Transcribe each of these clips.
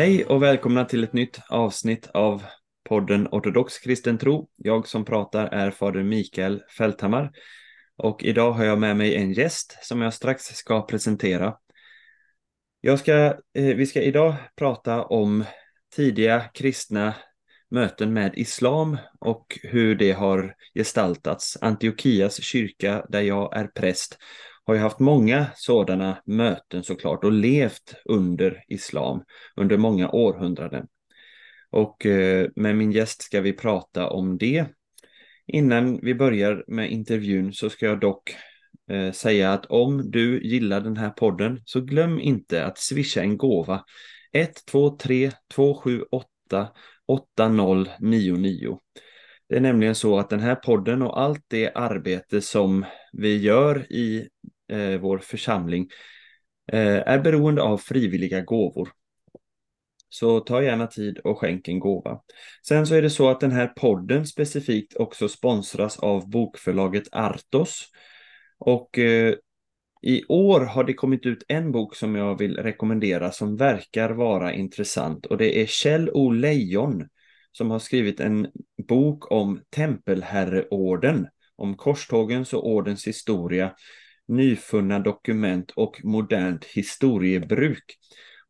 Hej och välkomna till ett nytt avsnitt av podden Ortodox kristen tro. Jag som pratar är fader Mikael Fälthammar och idag har jag med mig en gäst som jag strax ska presentera. Jag ska, eh, vi ska idag prata om tidiga kristna möten med islam och hur det har gestaltats. Antiochias kyrka där jag är präst har ju haft många sådana möten såklart och levt under islam under många århundraden. Och eh, med min gäst ska vi prata om det. Innan vi börjar med intervjun så ska jag dock eh, säga att om du gillar den här podden så glöm inte att swisha en gåva 123 278 8099. Det är nämligen så att den här podden och allt det arbete som vi gör i eh, vår församling eh, är beroende av frivilliga gåvor. Så ta gärna tid och skänk en gåva. Sen så är det så att den här podden specifikt också sponsras av bokförlaget Artos. Och eh, i år har det kommit ut en bok som jag vill rekommendera som verkar vara intressant och det är Kjell O. Lejon som har skrivit en bok om Tempelherreorden, om korstågens och ordens historia nyfunna dokument och modernt historiebruk.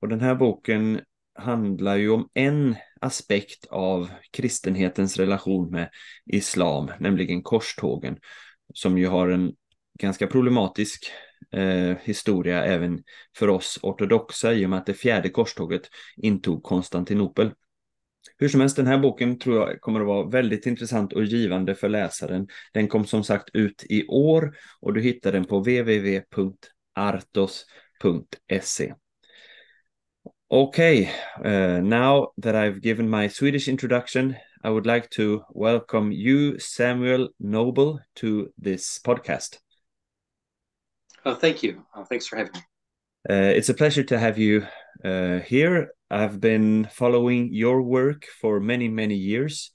Och den här boken handlar ju om en aspekt av kristenhetens relation med islam, nämligen korstågen, som ju har en ganska problematisk eh, historia även för oss ortodoxa i och med att det fjärde korståget intog Konstantinopel. Hur som helst, den här boken tror jag kommer att vara väldigt intressant och givande för läsaren. Den kom som sagt ut i år och du hittar den på www.artos.se. Okay, uh, now that I've given my Swedish introduction, I would like to welcome you, Samuel Noble, to this podcast. Oh, thank you. Oh, thanks for having me. Uh, it's a pleasure to have you uh, here. I've been following your work for many, many years,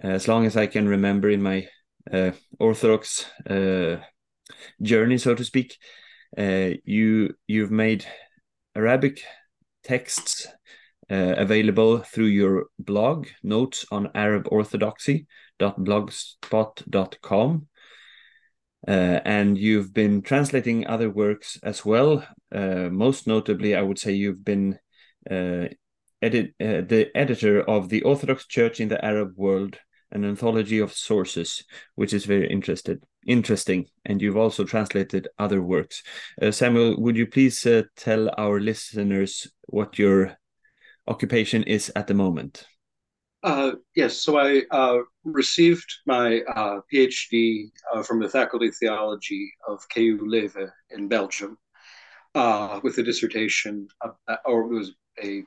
as long as I can remember in my uh, Orthodox uh, journey, so to speak. Uh, you you've made Arabic texts uh, available through your blog, Notes on Arab Orthodoxy.blogspot.com. Uh, and you've been translating other works as well. Uh, most notably, I would say you've been uh, edit uh, the editor of the Orthodox Church in the Arab World, an anthology of sources, which is very interested interesting. And you've also translated other works. Uh, Samuel, would you please uh, tell our listeners what your occupation is at the moment? Uh, yes, so I uh, received my uh, PhD uh, from the Faculty of Theology of KU Leuven in Belgium uh, with a dissertation, or it was a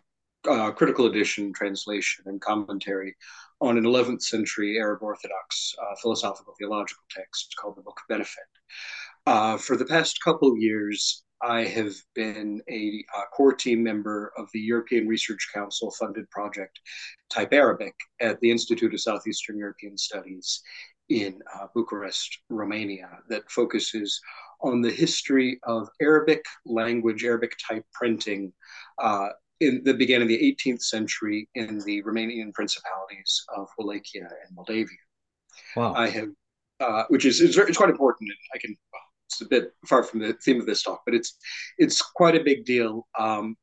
uh, critical edition, translation, and commentary on an 11th century Arab Orthodox philosophical theological text called the Book of Benefit. for the past couple of years, I have been a, a, core team member of the European Research Council funded project Type Arabic at the Institute of Southeastern European Studies in uh, Bucharest, Romania, that focuses on the history of Arabic language, Arabic type printing uh, in that began in the 18th century in the Romanian principalities of Wallachia and Moldavia. Wow. I have, uh, which is it's, it's, quite important. I can it's a bit far from the theme of this talk, but it's it's quite a big deal um,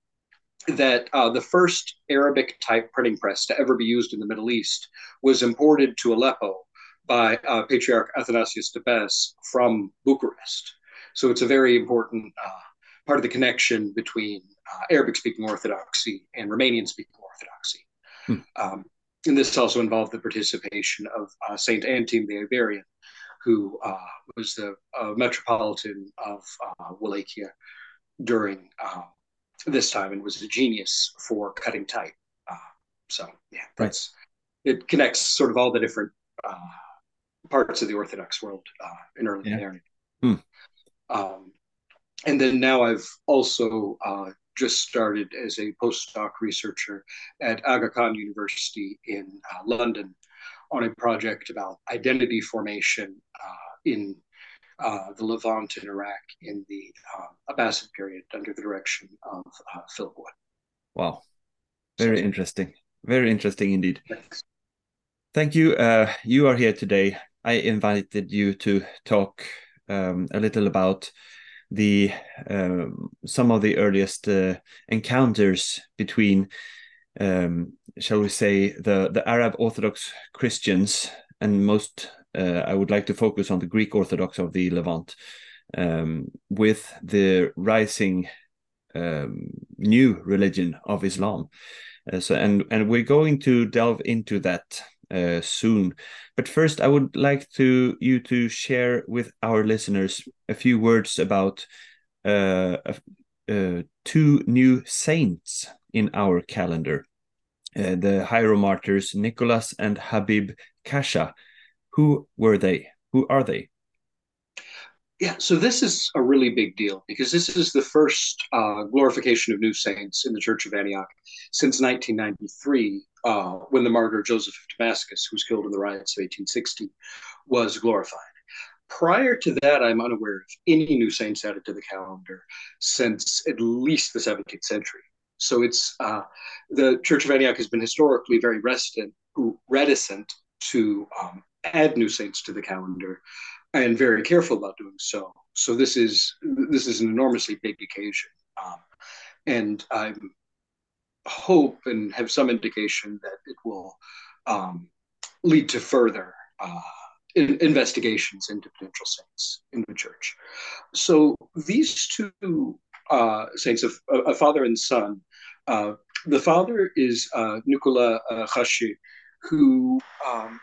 that uh, the first Arabic type printing press to ever be used in the Middle East was imported to Aleppo by uh, Patriarch Athanasius Dabbas from Bucharest. So it's a very important uh, part of the connection between uh, Arabic speaking Orthodoxy and Romanian speaking Orthodoxy. Hmm. Um, and this also involved the participation of uh, Saint Antime the Iberian, who uh, was the uh, metropolitan of uh, Wallachia during um, this time and was a genius for cutting type. Uh, so yeah, that's right. it connects sort of all the different uh, parts of the Orthodox world uh, in early yeah. Hmm. Um, and then now I've also uh, just started as a postdoc researcher at Aga Khan University in uh, London on a project about identity formation uh, in uh, the Levant in Iraq in the uh, Abbasid period under the direction of uh, Philip Wood. Wow, very so, interesting. Very interesting indeed. Thanks. Thank you. Uh, you are here today. I invited you to talk um, a little about the um, some of the earliest uh, encounters between, um, shall we say, the the Arab Orthodox Christians and most. Uh, I would like to focus on the Greek Orthodox of the Levant, um, with the rising um, new religion of Islam. Uh, so, and and we're going to delve into that uh, soon. But first, I would like to you to share with our listeners a few words about uh, uh, two new saints in our calendar, uh, the hieromartyrs Nicholas and Habib Khasheh. Who were they? Who are they? Yeah, so this is a really big deal because this is the first uh, glorification of new saints in the Church of Antioch since 1993, uh, when the martyr Joseph of Damascus, who was killed in the riots of 1860, was glorified. Prior to that, I'm unaware of any new saints added to the calendar since at least the 17th century. So it's uh, the Church of Antioch has been historically very reticent, reticent to um, add new saints to the calendar and very careful about doing so. So this is this is an enormously big occasion, um, and I hope and have some indication that it will um, lead to further uh, in, investigations into potential saints in the church. So these two uh, saints, a, a, father and son. Uh, the father is uh, Nicola uh, Khasheh, who um,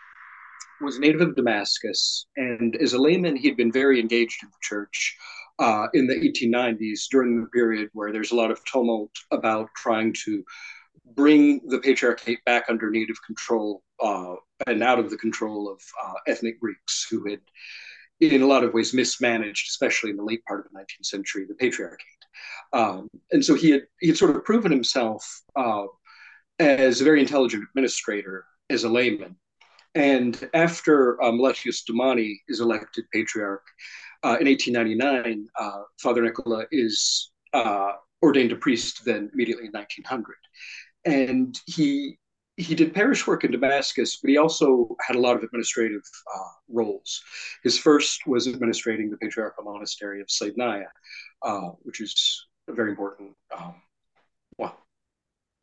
was native of Damascus, and as a layman, he'd been very engaged in the church uh, in the 1890s during the period where there's a lot of tumult about trying to bring the patriarchate back under native control uh, and out of the control of uh, ethnic Greeks who had, in a lot of ways, mismanaged, especially in the late part of the 19th century, the patriarchate. Um, and so he had he had sort of proven himself uh, as a very intelligent administrator as a layman and after um, Meletius Doumani is elected patriarch uh, in 1899, uh, Father Nicola is uh, ordained a priest then immediately in 1900. And he he did parish work in Damascus, but he also had a lot of administrative uh, roles. His first was administrating the patriarchal monastery of Saidnaya, uh, which is a very important, um, well,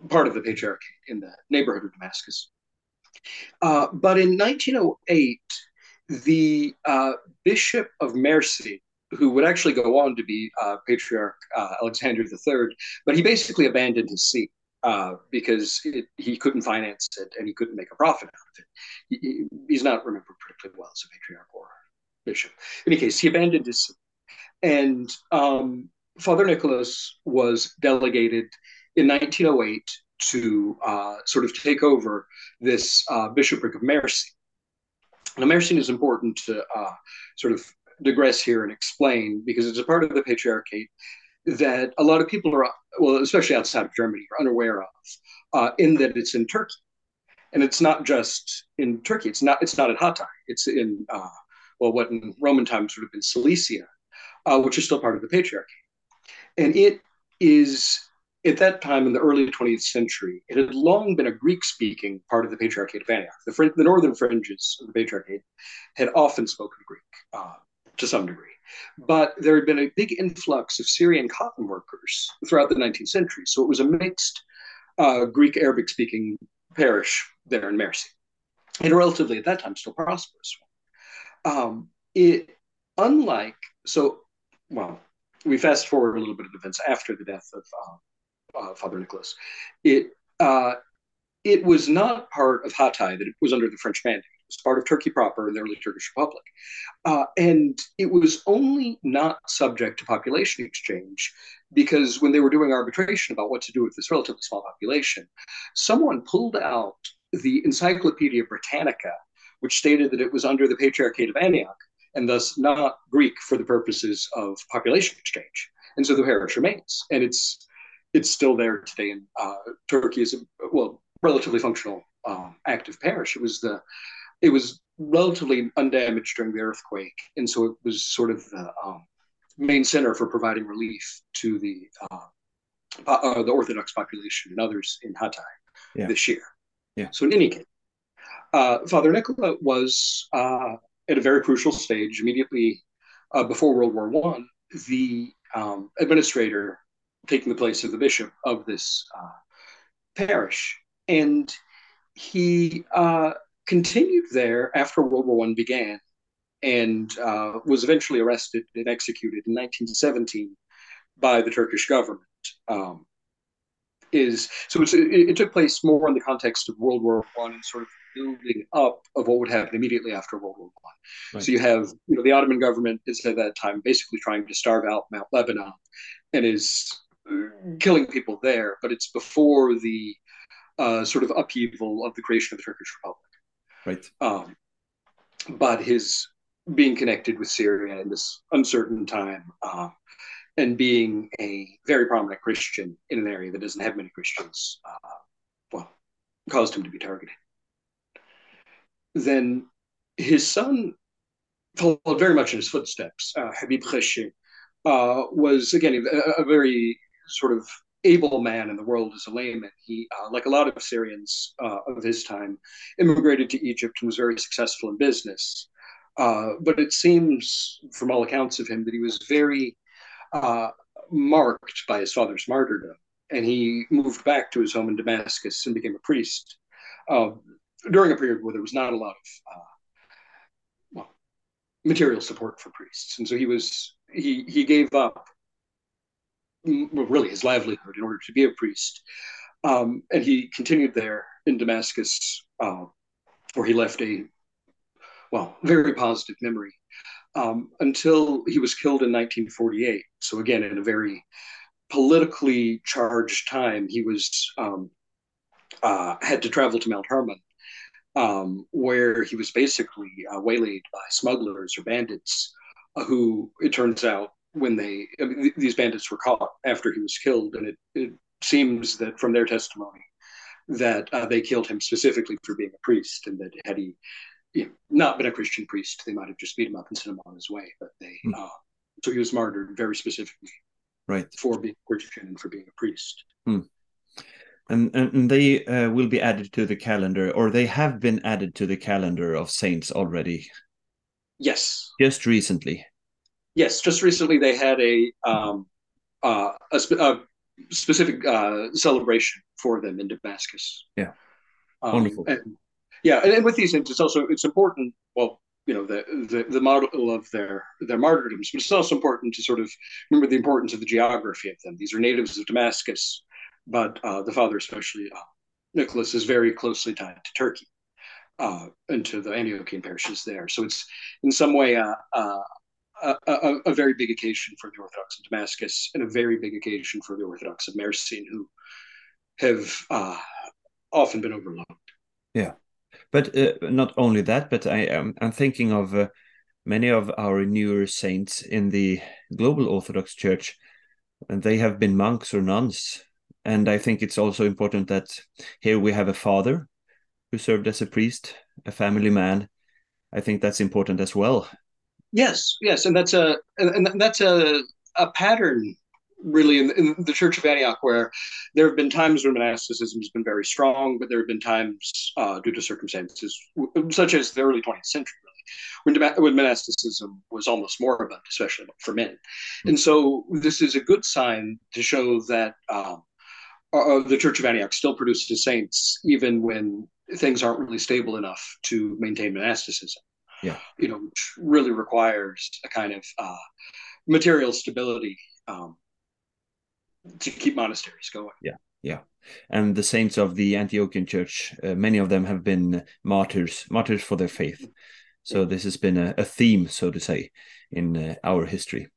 part of the patriarchy in the neighborhood of Damascus. Uh, but in 1908, the uh, Bishop of Mersin, who would actually go on to be uh, Patriarch uh, Alexander III, but he basically abandoned his see uh, because it, he couldn't finance it and he couldn't make a profit out of it. He, he's not remembered particularly well as a patriarch or bishop. In any case, he abandoned his see. And um, Father Nicholas was delegated in 1908 to uh, sort of take over this uh, bishopric of Mersin. Now, Mersin is important to uh, sort of digress here and explain because it's a part of the patriarchate that a lot of people are, well, especially outside of Germany, are unaware of, uh, in that it's in Turkey, and it's not just in Turkey. It's not. It's not in Hatay. It's in uh, well, what in Roman times would have been Cilicia, uh, which is still part of the patriarchy, and it is at that time in the early 20th century, it had long been a Greek speaking part of the Patriarchate of Antioch. The, the northern fringes of the Patriarchate had often spoken Greek uh, to some degree. But there had been a big influx of Syrian cotton workers throughout the 19th century. So it was a mixed uh, Greek Arabic speaking parish there in Mersin, and relatively at that time still prosperous. Um, it, unlike, so, well, we fast forward a little bit of events after the death of uh, uh, Father Nicholas, it uh, it was not part of Hatay that it was under the French mandate. It was part of Turkey proper in the early Turkish Republic, uh, and it was only not subject to population exchange because when they were doing arbitration about what to do with this relatively small population, someone pulled out the Encyclopedia Britannica, which stated that it was under the Patriarchate of Antioch and thus not Greek for the purposes of population exchange. And so the parish remains, and it's it's still there today. And uh, Turkey is a well relatively functional um, active parish. It was the it was relatively undamaged during the earthquake, and so it was sort of the um, main center for providing relief to the uh, uh, the Orthodox population and others in Hatay yeah. this year. Yeah. So in any case, uh, Father Nicola was uh, at a very crucial stage immediately uh, before World War One, the um, administrator taking the place of the bishop of this uh, parish, and he uh, continued there after World War One began, and uh, was eventually arrested and executed in 1917 by the Turkish government. Um, is so it, it, took place more in the context of World War One and sort of building up of what would happen immediately after World War One. Right. So you have you know the Ottoman government is at that time basically trying to starve out Mount Lebanon and is killing people there, but it's before the uh, sort of upheaval of the creation of the Turkish Republic. Right. Um, but his being connected with Syria in this uncertain time uh, and being a very prominent Christian in an area that doesn't have many Christians, uh, well, caused him to be targeted. Then his son followed very much in his footsteps. Uh, Habib Khasheh uh, was, again, a, a, very sort of able man in the world as a layman. He, uh, like a lot of Syrians uh, of his time, immigrated to Egypt and was very successful in business. Uh, but it seems, from all accounts of him, that he was very uh, marked by his father's martyrdom. And he moved back to his home in Damascus and became a priest uh, during a period where there was not a lot of uh, well, material support for priests. And so he was he he gave up really his livelihood in order to be a priest. Um, and he continued there in Damascus, uh, where he left a well very positive memory um, until he was killed in 1948. So again, in a very politically charged time, he was um, uh, had to travel to Mount Hermon, um, where he was basically uh, waylaid by smugglers or bandits, uh, who it turns out when they I mean, th- these bandits were caught after he was killed, and it, it seems that from their testimony that uh, they killed him specifically for being a priest, and that had he you know, not been a Christian priest. They might have just beat him up and sent him on his way. But they, mm. uh, so he was martyred very specifically, right, for being Christian and for being a priest. Mm. And, and they uh, will be added to the calendar, or they have been added to the calendar of saints already. Yes, just recently. Yes, just recently they had a um, uh, a, spe a, specific uh, celebration for them in Damascus. Yeah, um, wonderful. And, yeah, and, and with these things, it's also it's important. Well, you know the, the the model of their their martyrdoms, but it's also important to sort of remember the importance of the geography of them. These are natives of Damascus, but uh, the father, especially uh, Nicholas, is very closely tied to Turkey uh, and to the Antiochian parishes there. So it's in some way uh, uh, a, a, very big occasion for the Orthodox of Damascus and a very big occasion for the Orthodox of Mersin, who have uh, often been overlooked. Yeah. But uh, not only that, but I am I'm thinking of uh, many of our newer saints in the global Orthodox Church, and they have been monks or nuns. And I think it's also important that here we have a father who served as a priest, a family man. I think that's important as well. Yes, yes, and that's a and that's a a pattern really in, in, the Church of Antioch, where there have been times when monasticism has been very strong, but there have been times uh, due to circumstances such as the early 20th century, really, when, when monasticism was almost moribund, especially for men. Mm-hmm. And so this is a good sign to show that um, uh, the Church of Antioch still produces saints, even when things aren't really stable enough to maintain monasticism. Yeah, you know, which really requires a kind of uh, material stability um, to keep monasteries going. Yeah, yeah. And the saints of the Antiochian church, uh, many of them have been martyrs, martyrs for their faith. So this has been a, a theme, so to say, in uh, our history.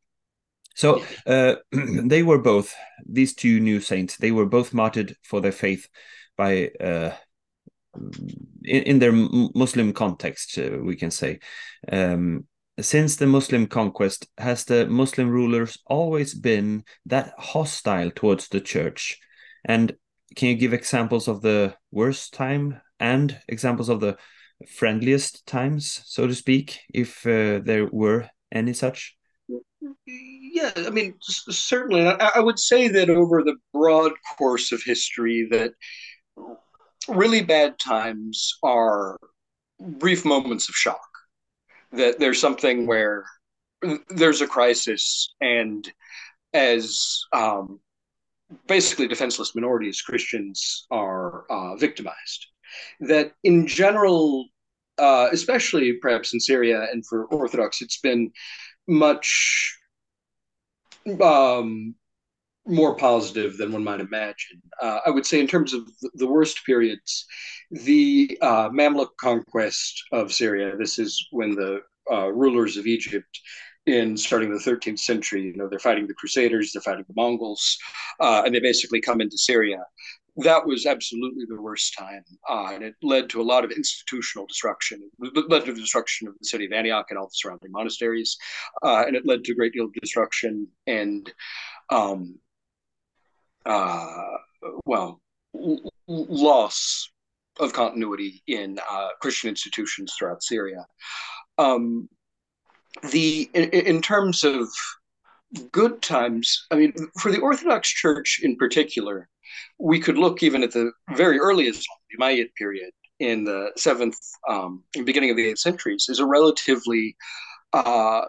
So uh, they were both these two new saints. They were both martyred for their faith by uh, in, in, their Muslim context, uh, we can say. Um, since the Muslim conquest, has the Muslim rulers always been that hostile towards the church? And can you give examples of the worst time and examples of the friendliest times, so to speak, if uh, there were any such? Yeah, I mean, certainly. I, I would say that over the broad course of history, that really bad times are brief moments of shock. That there's something where there's a crisis, and as um, basically defenseless minorities, Christians are uh, victimized. That in general, uh, especially perhaps in Syria and for Orthodox, it's been much um, more positive than one might imagine. Uh, I would say, in terms of the worst periods, the uh, Mamluk conquest of Syria, this is when the uh, rulers of Egypt in starting the 13th century, you know, they're fighting the Crusaders, they're fighting the Mongols, uh, and they basically come into Syria. That was absolutely the worst time, uh, and it led to a lot of institutional destruction. It led to the destruction of the city of Antioch and all the surrounding monasteries, uh, and it led to a great deal of destruction and um, uh, well, loss of continuity in uh, Christian institutions throughout Syria. Um, the in, in, terms of good times, I mean, for the Orthodox Church in particular, we could look even at the very earliest Umayyad period in the seventh, um, beginning of the eighth centuries, is a relatively uh,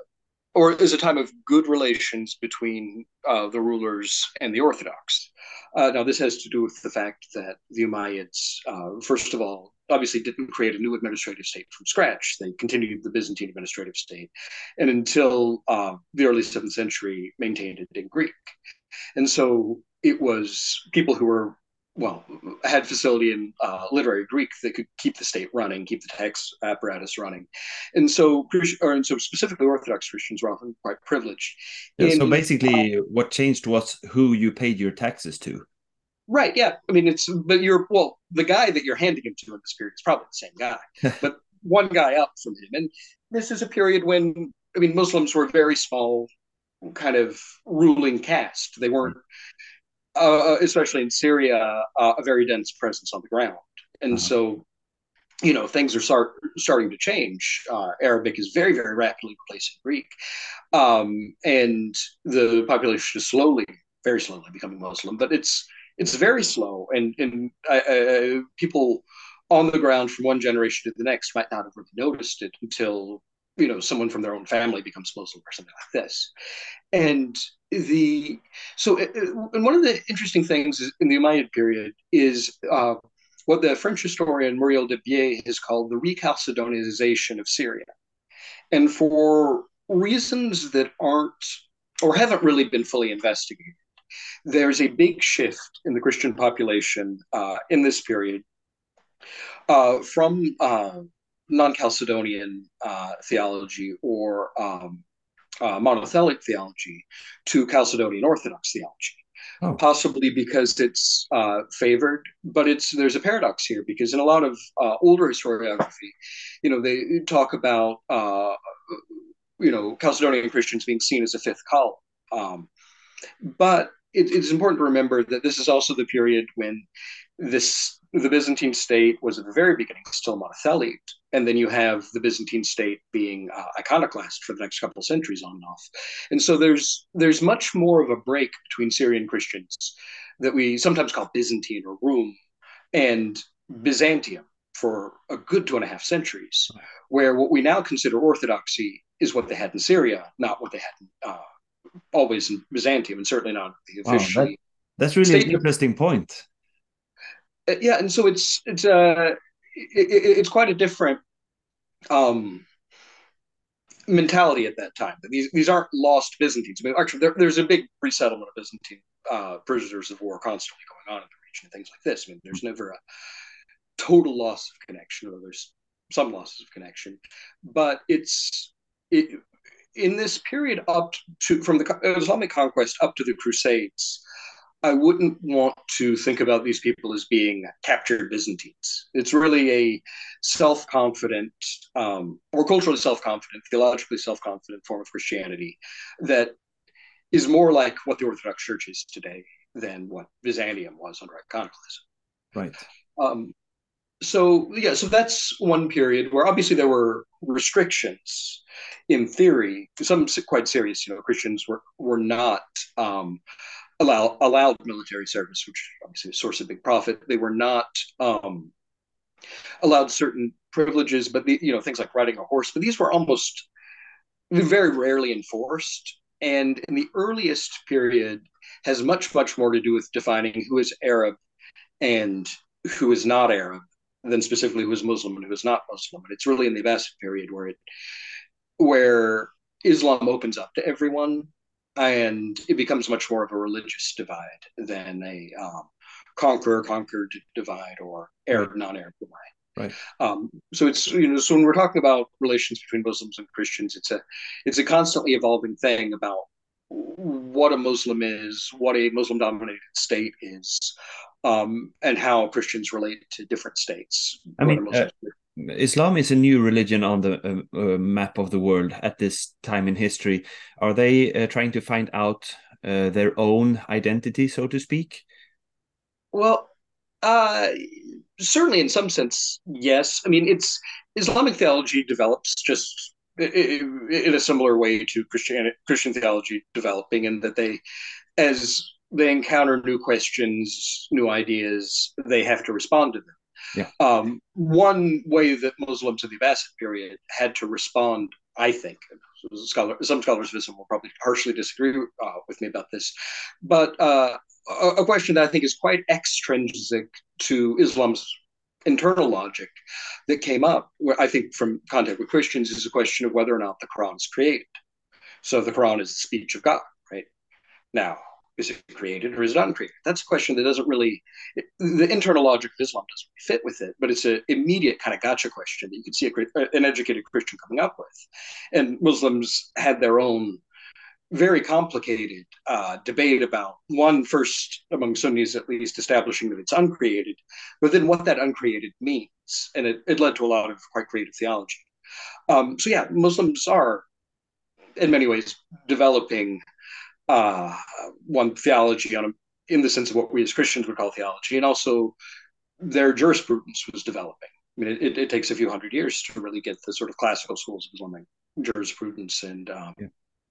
or is a time of good relations between uh, the rulers and the Orthodox. Uh, now, this has to do with the fact that the Umayyads, uh, first of all, obviously didn't create a new administrative state from scratch. They continued the Byzantine administrative state, and until uh, the early seventh century, maintained it in Greek. And so it was people who were well, had facility in uh, literary Greek that could keep the state running, keep the tax apparatus running, and so, or and so specifically Orthodox Christians were often quite privileged. Yeah, so basically, uh, what changed was who you paid your taxes to. Right. Yeah. I mean, it's but you're well, the guy that you're handing him to in this period is probably the same guy, but one guy up from him, and this is a period when I mean Muslims were very small, kind of ruling caste. They weren't uh, especially in Syria, uh, a very dense presence on the ground. And uh-huh. so, you know, things are start, starting to change. Uh, Arabic is very, very rapidly replacing Greek. Um, and the population is slowly, very slowly becoming Muslim, but it's it's very slow. And, and people on the ground from one generation to the next might not have really noticed it until you know someone from their own family becomes muslim or something like this. And the so uh, uh, and one of the interesting things in the umayyad period is uh, what the french historian muriel Debié has called the rechalcedonization of syria. And for reasons that aren't or haven't really been fully investigated there's a big shift in the christian population uh, in this period uh, from uh, non-Chalcedonian uh, theology or um, uh, monothelic theology to Chalcedonian Orthodox theology. Oh. Possibly because it's uh, favored, but it's there's a paradox here because in a lot of uh, older historiography, you know, they talk about uh, you know Chalcedonian Christians being seen as a fifth column, um, but it, it's important to remember that this is also the period when this the Byzantine state was at the very beginning still monothelite, and then you have the Byzantine state being uh, iconoclast for the next couple of centuries on and off. And so there's there's much more of a break between Syrian Christians that we sometimes call Byzantine or Rum and Byzantium for a good two and a half centuries, where what we now consider orthodoxy is what they had in Syria, not what they had in, uh, always in Byzantium, and certainly not the official. Wow, that, that's really an interesting point. Uh, yeah, and so it's it's uh it, it, it's quite a different um mentality at that time. These these aren't lost Byzantines. I mean, actually, there, there's a big resettlement of Byzantine uh, prisoners of war constantly going on in the region and things like this. I mean, there's never a total loss of connection, or there's some losses of connection, but it's it, in this period up to from the Islamic conquest up to the Crusades I wouldn't want to think about these people as being captured Byzantines. It's really a self confident, um, or culturally self confident, theologically self confident form of Christianity that is more like what the Orthodox Church is today than what Byzantium was under iconoclasm. Right. Um, so yeah, so that's one period where obviously there were restrictions in theory, some quite serious. You know, Christians were were not um, allow, allowed military service, which obviously is a source of big profit. They were not um, allowed certain privileges, but the, you know things like riding a horse. But these were almost very rarely enforced. And in the earliest period, has much much more to do with defining who is Arab and who is not Arab than specifically who is Muslim and who is not Muslim. And it's really in the Abbasid period where it where Islam opens up to everyone and it becomes much more of a religious divide than a um, conqueror conquered divide or Arab non Arab divide. Right. Um, so it's you know so when we're talking about relations between Muslims and Christians, it's a it's a constantly evolving thing about what a Muslim is, what a Muslim dominated state is, um, and how Christians relate to different states. I mean, uh, Islam is a new religion on the uh, uh, map of the world at this time in history. Are they uh, trying to find out uh, their own identity, so to speak? Well, uh, certainly in some sense, yes. I mean, it's Islamic theology develops just in a similar way to Christian Christian theology developing, in that they, as they encounter new questions, new ideas, they have to respond to them. Yeah. Um, one way that Muslims in the Abbasid period had to respond, I think, scholar, some scholars of Islam will probably harshly disagree uh, with me about this, but uh, a, a question that I think is quite extrinsic to Islam's internal logic that came up, where I think from contact with Christians, is a question of whether or not the Quran is created. So the Quran is the speech of God, right? Now, is it created or is it uncreated? That's a question that doesn't really, the internal logic of Islam doesn't fit with it, but it's an immediate kind of gotcha question that you can see a, an educated Christian coming up with. And Muslims had their own very complicated uh, debate about one first among Sunnis at least establishing that it's uncreated, but then what that uncreated means, and it, it led to a lot of quite creative theology. Um, so yeah, Muslims are in many ways developing uh, one theology on a, in the sense of what we as Christians would call theology, and also their jurisprudence was developing. I mean, it, it, takes a few hundred years to really get the sort of classical schools of Islamic jurisprudence and um, yeah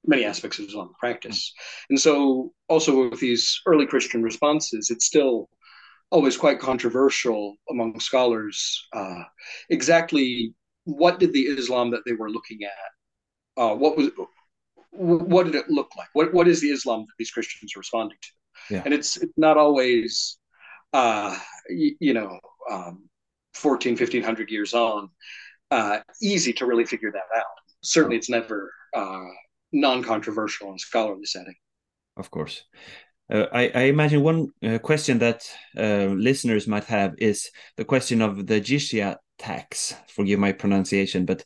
many aspects of Islamic practice. And so, also with these early Christian responses, it's still always quite controversial among scholars uh, exactly what did the Islam that they were looking at, uh, what was, what did it look like? What what is the Islam that these Christians are responding to? Yeah. And it's, it's not always, uh, you, you know, um, 14, 1500 years on, uh, easy to really figure that out. Certainly, it's never uh, non-controversial in a scholarly setting. Of course. Uh, I, I, imagine one uh, question that uh, listeners might have is the question of the jizya tax. Forgive my pronunciation, but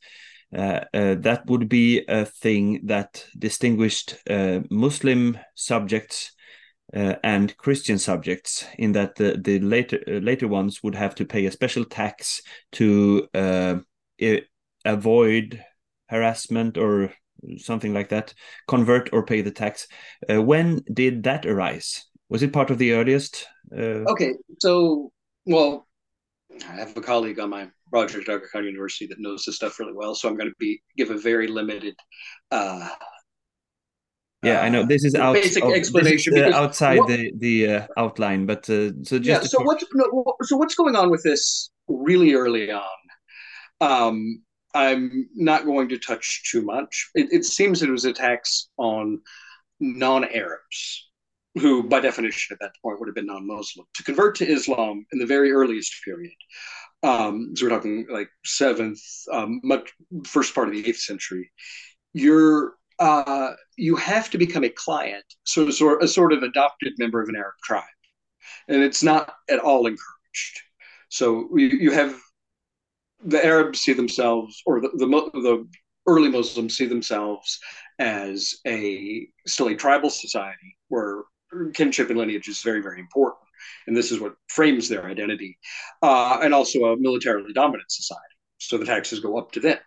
that would be a thing that distinguished uh, Muslim subjects and Christian subjects, in that the, the later later ones would have to pay a special tax to avoid harassment or something like that, convert or pay the tax. Uh, when did that arise? Was it part of the earliest? Uh... Okay, so well, I have a colleague on my project at Khan University that knows this stuff really well, so I'm going to be give a very limited. Uh, yeah, I know this is out basic explanation is, uh, outside what, the the uh, outline, but uh, so just yeah. So what's no, so what's going on with this really early on? Um, I'm not going to touch too much. It, it seems it was attacks on non-Arabs, who by definition at that point would have been non-Muslim, to convert to Islam in the very earliest period. Um, so we're talking like seventh, um, much first part of the eighth century. You're uh, you have to become a client, so sort a sort of adopted member of an Arab tribe, and it's not at all encouraged. So you, you have the Arabs see themselves, or the, the, the early Muslims see themselves as a still a tribal society where kinship and lineage is very, very important. And this is what frames their identity. Uh, and also a militarily dominant society. So the taxes go up to them.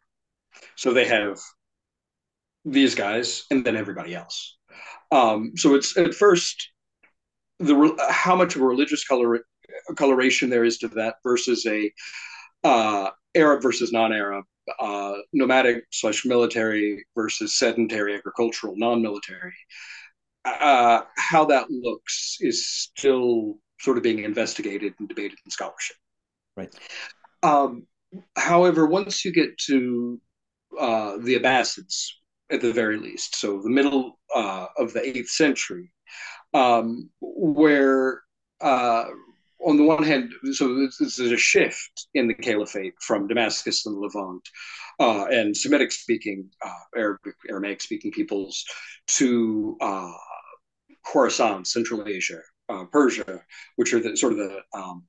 So they have these guys and then everybody else. Um, so it's at first the how much of a religious color coloration there is to that versus a uh, Arab versus non-Arab, uh, nomadic slash military versus sedentary agricultural non-military. Uh, how that looks is still sort of being investigated and debated in scholarship. Right. Um, however, once you get to uh, the Abbasids, at the very least, so the middle uh, of the eighth century, um, where uh, on the one hand, so this is a shift in the caliphate from Damascus and Levant uh, and Semitic speaking, uh, Arabic, Aramaic speaking peoples to uh, Khorasan, Central Asia, uh, Persia, which are the sort of the um,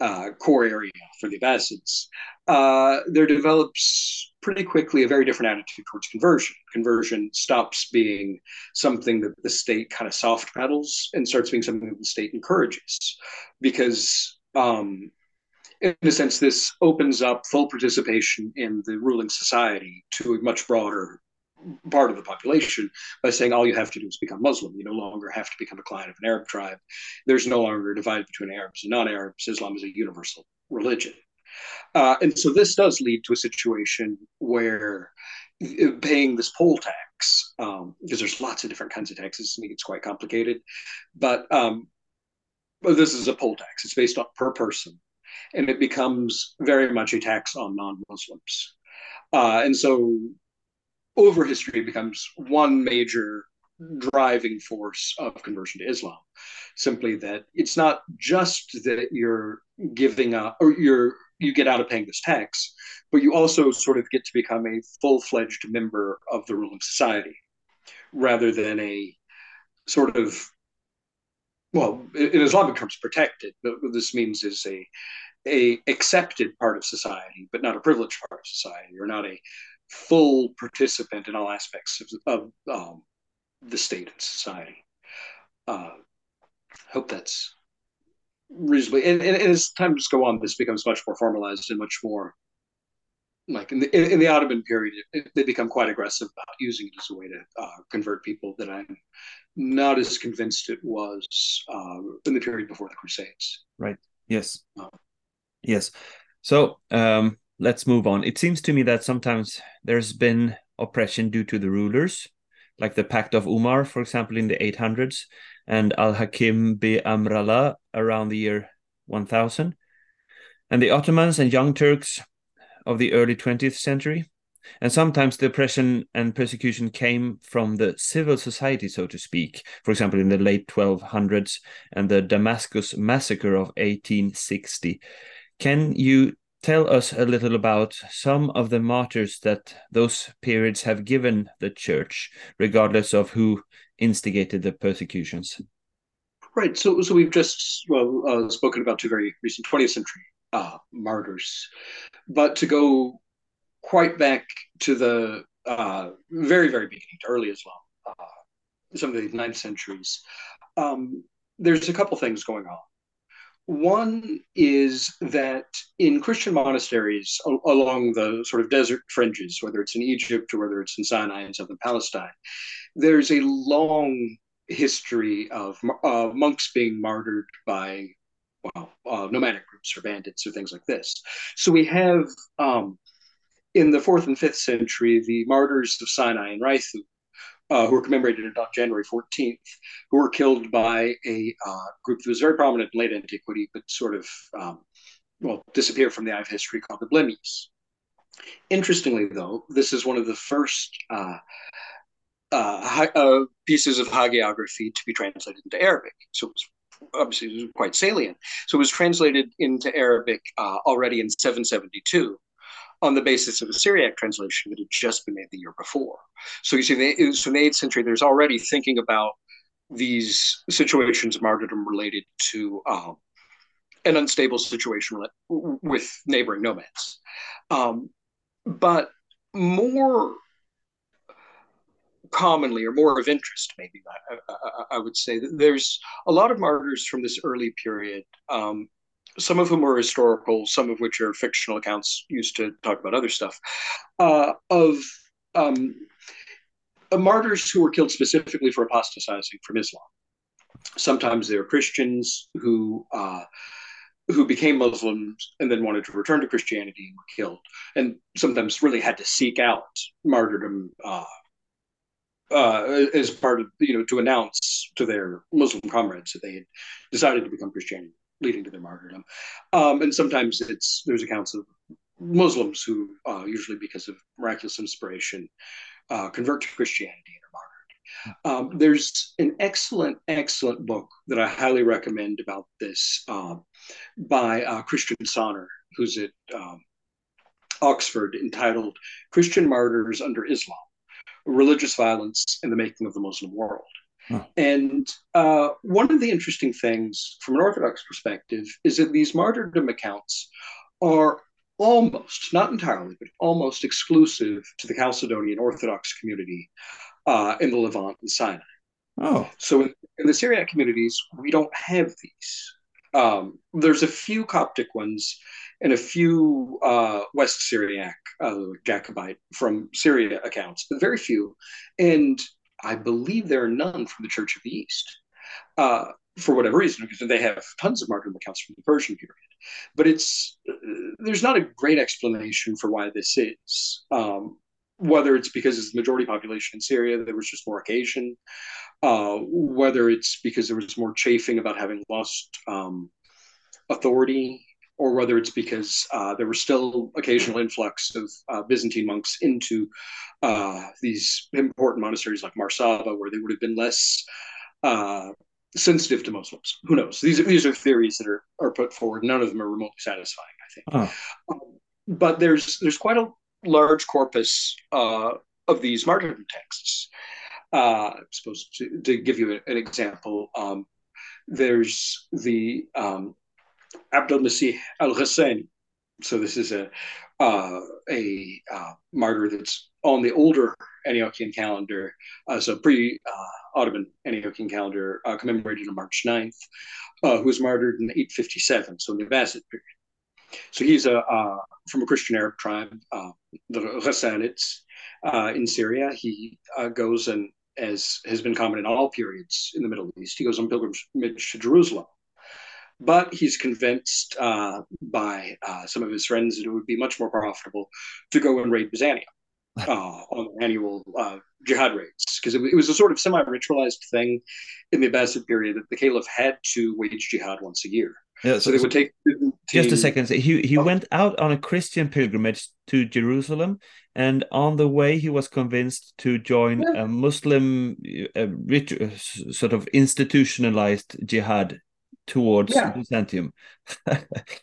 uh, core area for the Abbasids, uh, there develops pretty quickly a very different attitude towards conversion. Conversion stops being something that the state kind of soft pedals and starts being something that the state encourages, because um, in a sense, this opens up full participation in the ruling society to a much broader part of the population by saying all you have to do is become Muslim. You no longer have to become a client of an Arab tribe. There's no longer a divide between Arabs and non Arabs. Islam is a universal religion. Uh, and so this does lead to a situation where paying this poll tax, um, because there's lots of different kinds of taxes, I it's quite complicated, but um, this is a poll tax. It's based on per person, and it becomes very much a tax on non-Muslims. Uh, and so over history becomes one major driving force of conversion to Islam. Simply that it's not just that you're giving up or you're you get out of paying this tax, but you also sort of get to become a full-fledged member of the ruling society rather than a sort of well in islamic terms protected what this means is a a accepted part of society but not a privileged part of society or not a full participant in all aspects of, of um, the state and society. Uh, hope that's reasonably. And, and, and, as times go on, this becomes much more formalized and much more like in the in the Ottoman period, it, they become quite aggressive about using it as a way to uh, convert people. That I'm not as convinced it was uh, in the period before the Crusades. Right. Yes. Uh, yes. So um, let's move on. It seems to me that sometimes there's been oppression due to the rulers, like the Pact of Umar, for example, in the 800s, and Al Hakim bi Amrallah around the year 1000, and the Ottomans and Young Turks of the early 20th century. And sometimes the oppression and persecution came from the civil society, so to speak. For example, in the late 1200s and the Damascus massacre of 1860. Can you tell us a little about some of the martyrs that those periods have given the church, regardless of who instigated the persecutions? Right. So, so we've just well uh, spoken about two very recent 20th century uh, martyrs, but to go quite back to the uh, very, very beginning, to early Islam, uh, some of the ninth centuries, um, there's a couple things going on. One is that in Christian monasteries along the sort of desert fringes, whether it's in Egypt or whether it's in Sinai and southern Palestine, there's a long history of uh, monks being martyred by well, uh, nomadic groups or bandits or things like this. So we have um, in the fourth and fifth century the martyrs of Sinai and Raithu, uh, who were commemorated on January 14th, who were killed by a uh, group that was very prominent in late antiquity, but sort of, um, well, disappeared from the eye of history called the Blemmyes. Interestingly, though, this is one of the first uh, uh, uh pieces of hagiography to be translated into Arabic. So it was obviously quite salient. So it was translated into Arabic uh, already in 772 on the basis of a Syriac translation that had just been made the year before. So you see, so in the 8th century, there's already thinking about these situations of martyrdom related to um, an unstable situation with neighboring nomads. Um, but more commonly or more of interest, maybe I, I, I, would say that there's a lot of martyrs from this early period, um, some of whom are historical, some of which are fictional accounts used to talk about other stuff, uh, of um, uh, martyrs who were killed specifically for apostatizing from Islam. Sometimes they were Christians who uh, who became Muslims and then wanted to return to Christianity and were killed, and sometimes really had to seek out martyrdom uh, uh, as part of you know to announce to their Muslim comrades that they had decided to become Christian, leading to their martyrdom. Um, and sometimes it's there's accounts of Muslims who, uh, usually because of miraculous inspiration, uh, convert to Christianity and are martyred. Um, there's an excellent, excellent book that I highly recommend about this um, by uh, Christian Sahner, who's at um, Oxford, entitled Christian Martyrs Under Islam religious violence in the making of the Muslim world. And uh, one of the interesting things from an Orthodox perspective is that these martyrdom accounts are almost, not entirely, but almost exclusive to the Chalcedonian Orthodox community uh, in the Levant and Sinai. Oh. So in, in, the Syriac communities, we don't have these. Um, there's a few Coptic ones and a few uh, West Syriac uh, Jacobite from Syria accounts, but very few. And I believe there are none from the Church of the East. Uh, for whatever reason, because they have tons of martyrdom accounts from the Persian period. But it's uh, there's not a great explanation for why this is. Um, whether it's because it's the majority population in Syria, there was just more occasion, uh, whether it's because there was more chafing about having lost um, authority or whether it's because uh, there was still occasional influx of uh, Byzantine monks into uh, these important monasteries like Mar Saba, where they would have been less uh, sensitive to Muslims. Who knows? These are, these are theories that are, are put forward. None of them are remotely satisfying, I think. Oh. Um, but there's there's quite a large corpus uh, of these martyrdom texts. Uh, I'm supposed to, to give you an example. Um, there's the um, Abdul Masih al Ghassani. So this is a uh, a uh, martyr that's on the older Antiochian calendar, uh, so pre-Ottoman Antiochian calendar, uh, commemorated on March 9th, uh, who was martyred in 857, so in the Abbasid period. So he's a uh, from a Christian Arab tribe, the Ghassanids in Syria. He goes and as has been common in all periods in the Middle East, he goes on pilgrimage to Jerusalem but he's convinced uh, by uh, some of his friends that it would be much more profitable to go and raid Byzantium uh, on annual uh, jihad raids because it, it, was a sort of semi-ritualized thing in the Abbasid period that the caliph had to wage jihad once a year. Yeah, so, so they would take just a second. He he oh. went out on a Christian pilgrimage to Jerusalem, and on the way he was convinced to join yeah. a Muslim, a rich, sort of institutionalized jihad towards yeah. Byzantium.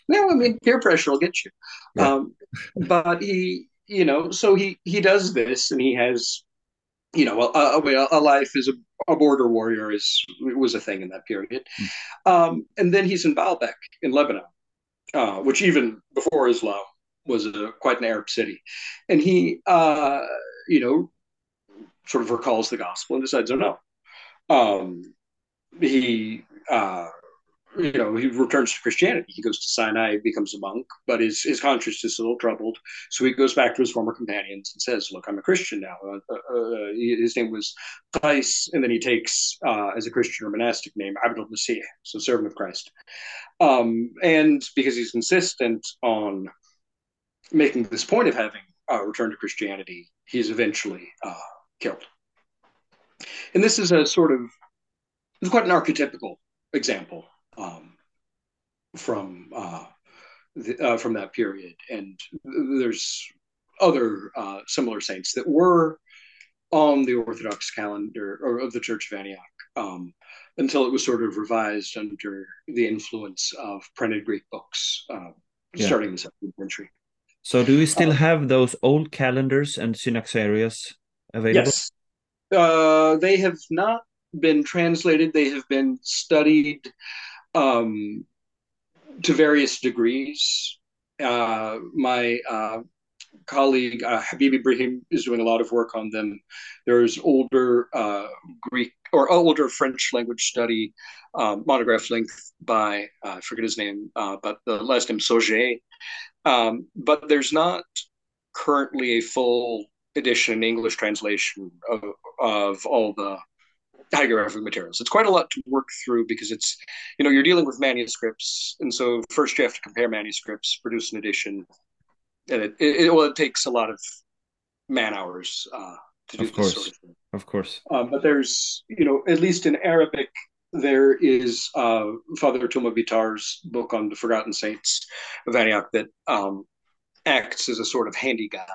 no, I mean peer pressure will get you. Yeah. Um, but he, you know, so he he does this, and he has, you know, a, a, a life as a, a, border warrior is was a thing in that period, mm. um, and then he's in Baalbek in Lebanon, uh, which even before Islam was a, quite an Arab city, and he, uh, you know, sort of recalls the gospel and decides, oh no. Um, he uh, you know, he returns to Christianity. He goes to Sinai, becomes a monk, but his, his conscience is a little troubled. So he goes back to his former companions and says, Look, I'm a Christian now. Uh, uh, uh his name was Qais, and then he takes, uh, as a Christian or monastic name, Abdul Masih, so servant of Christ. Um, and because he's insistent on making this point of having returned to Christianity, he's eventually uh, killed. And this is a sort of, it's quite an archetypical example um, from uh, the, uh, from that period. And there's other uh, similar saints that were on the Orthodox calendar or of the Church of Antioch um, until it was sort of revised under the influence of printed Greek books uh, yeah. starting in the 17th century. So, do we still uh, have those old calendars and synaxarias available? Yes. Uh, they have not been translated, they have been studied um, to various degrees. Uh, my uh, colleague uh, Habib Ibrahim is doing a lot of work on them. There's older uh, Greek or older French language study um, monograph length by uh, I forget his name, uh, but the last name Sauget. Um, but there's not currently a full edition English translation of, of all the hagiographic materials. It's quite a lot to work through because it's, you know, you're dealing with manuscripts, and so first you have to compare manuscripts, produce an edition, and it, it well, it takes a lot of man hours uh, to do of course. this sort of thing. Of course. Um, but there's, you know, at least in Arabic, there is uh, Father Touma Bitar's book on the Forgotten Saints of Antioch that um, acts as a sort of handy guide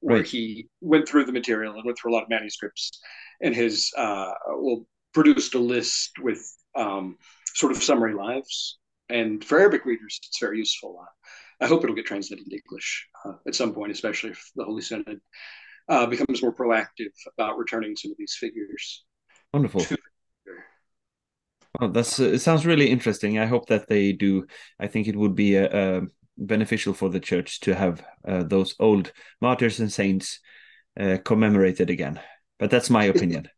where Right. he went through the material and went through a lot of manuscripts and has uh, well produced a list with um, sort of summary lives. And for Arabic readers, it's very useful. Uh, I hope it'll get translated into English uh, at some point, especially if the Holy Synod uh, becomes more proactive about returning some of these figures. Wonderful. to- Well, that's uh, it sounds really interesting. I hope that they do. I think it would be uh, uh, beneficial for the church to have uh, those old martyrs and saints uh, commemorated again. But that's my opinion.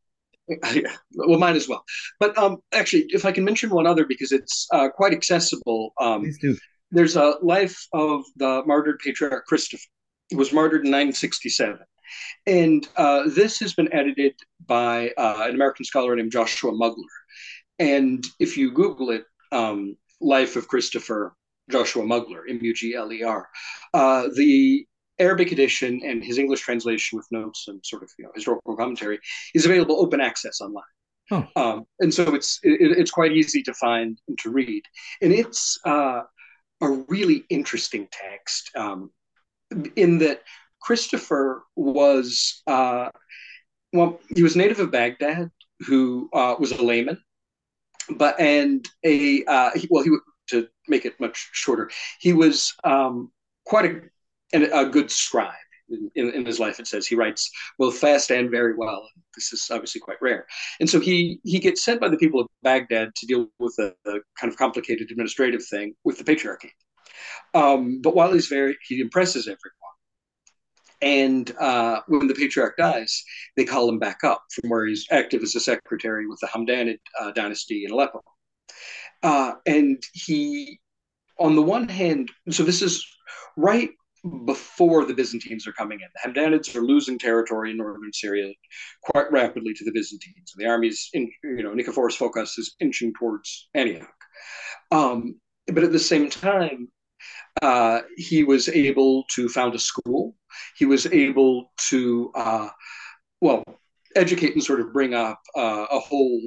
yeah, well, mine as well. But um, actually, if I can mention one other because it's uh, quite accessible. Um, Please do. there's a life of the martyred patriarch Christopher. He was martyred in 967. And uh, this has been edited by uh, an American scholar named Joshua Mugler. And if you Google it, um, Life of Christopher Joshua Mugler, M U G L E R, uh, the Arabic edition and his English translation with notes and sort of you know historical commentary is available open access online. Oh. Um, and so it's it, it's quite easy to find and to read, and it's uh, a really interesting text um, in that Christopher was uh, well, he was native of Baghdad, who uh, was a layman, but and a uh, he, well, he to make it much shorter, he was um, quite a a good scribe. In, in, in, his life, it says he writes both fast and very well. This is obviously quite rare, and so he he gets sent by the people of Baghdad to deal with a, a kind of complicated administrative thing with the patriarchy. Um, but while he's very, he impresses everyone. And uh, when the patriarch dies, they call him back up from where he's active as a secretary with the Hamdanid uh, dynasty in Aleppo. Uh, and he, on the one hand, so this is right before the Byzantines are coming in. The Hamdanids are losing territory in northern Syria quite rapidly to the Byzantines. The army's, in, you know, Nicephorus Phocas is inching towards Antioch. Um, but at the same time, uh, he was able to found a school. He was able to, uh, well, educate and sort of bring up uh, a whole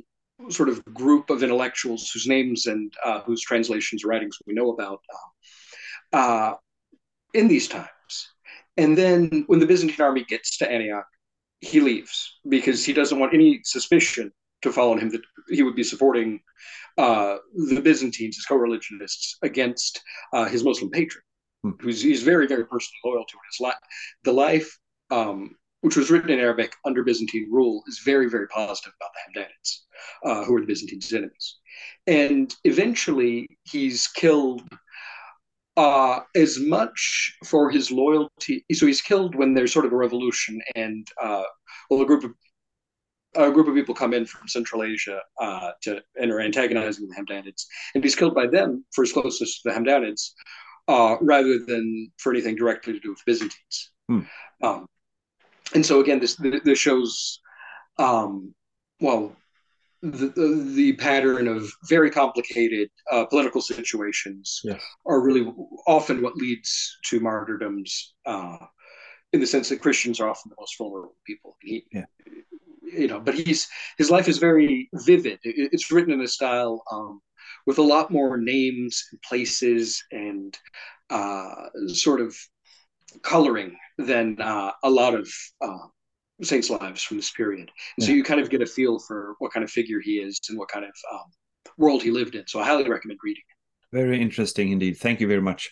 sort of group of intellectuals whose names and uh, whose translations or writings we know about uh, in these times. And then when the Byzantine army gets to Antioch, he leaves because he doesn't want any suspicion to fall on him that he would be supporting uh, the Byzantines, his co-religionists, against uh, his Muslim patron, hmm. who's he's very, very personally loyal to. His life, the life, um, which was written in Arabic under Byzantine rule, is very, very positive about the Hamdanids, uh, who are the Byzantines' enemies. And eventually, he's killed uh, as much for his loyalty. So he's killed when there's sort of a revolution, and uh, well, a group of a group of people come in from Central Asia uh, to and are antagonizing the Hamdanids, and he's killed by them for his closeness to the Hamdanids, uh, rather than for anything directly to do with Byzantines. Hmm. Um, and so again, this this shows, um, well, the, the, the pattern of very complicated uh, political situations yes. are really often what leads to martyrdoms. Uh, in the sense that Christians are often the most vulnerable people. He, yeah you know, but he's his life is very vivid. It's written in a style um, with a lot more names and places and uh, sort of coloring than uh, a lot of uh, saints' lives from this period. And yeah. so you kind of get a feel for what kind of figure he is and what kind of um, world he lived in. So I highly recommend reading it. Very interesting indeed. Thank you very much.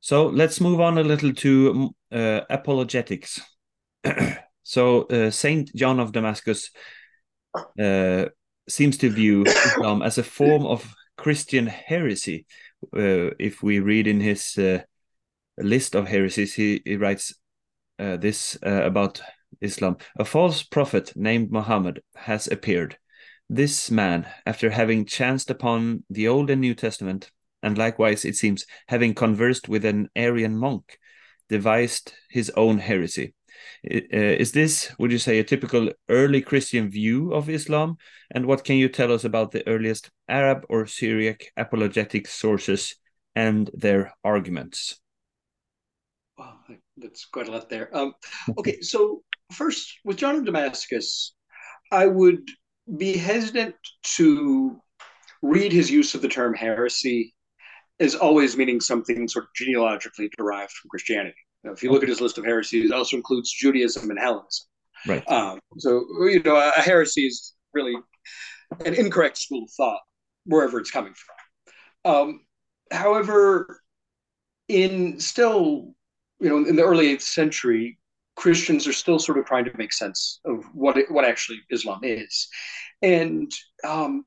So let's move on a little to uh, apologetics. So uh, Saint John of Damascus uh, seems to view Islam as a form of Christian heresy. Uh, if we read in his list of heresies, he, he writes uh, this uh, about Islam. A false prophet named Muhammad has appeared. This man, after having chanced upon the Old and New Testament, and likewise, it seems, having conversed with an Arian monk, devised his own heresy. Uh, is this, would you say, a typical early Christian view of Islam? And what can you tell us about the earliest Arab or Syriac apologetic sources and their arguments? That's quite a lot there. Um, okay, so first, with John of Damascus, I would be hesitant to read his use of the term heresy as always meaning something sort of genealogically derived from Christianity. Now, if you look at his list of heresies, it also includes Judaism and Hellenism. Right. Um, so, you know, a heresy is really an incorrect school of thought, wherever it's coming from. Um, however, in still, you know, in the early 8th century, Christians are still sort of trying to make sense of what it, what actually Islam is, and um,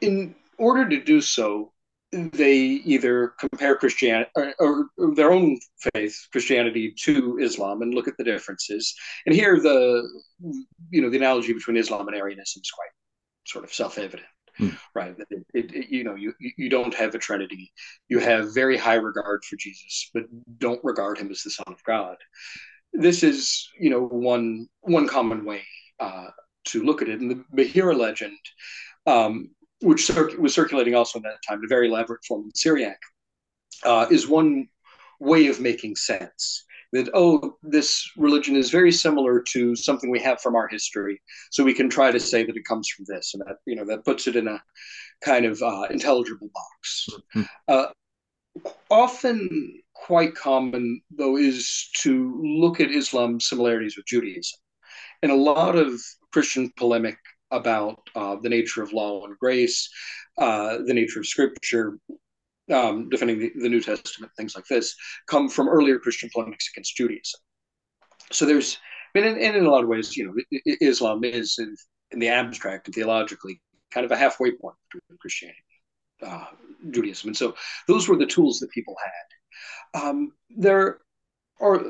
in order to do so, they either compare Christianity or, or, their own faith, Christianity, to Islam, and look at the differences. And here, the you know the analogy between Islam and Arianism is quite sort of self-evident, hmm. right? It, it, you know, you you don't have a Trinity. You have very high regard for Jesus, but don't regard him as the Son of God. This is you know one one common way uh, to look at it. And the Bahira legend um, which was circulating also in that time, a very elaborate form in Syriac, uh, is one way of making sense. That, oh, this religion is very similar to something we have from our history. So we can try to say that it comes from this. And that, you know, that puts it in a kind of uh, intelligible box. Mm-hmm. Uh, often quite common, though, is to look at Islam's similarities with Judaism. And a lot of Christian polemic about uh, the nature of law and grace, uh, the nature of scripture, um, defending the, the, New Testament, things like this, come from earlier Christian polemics against Judaism. So there's, and in, and in a lot of ways, you know, Islam is in, in, the abstract and theologically kind of a halfway point between Christianity, uh, Judaism, and so those were the tools that people had. Um, there or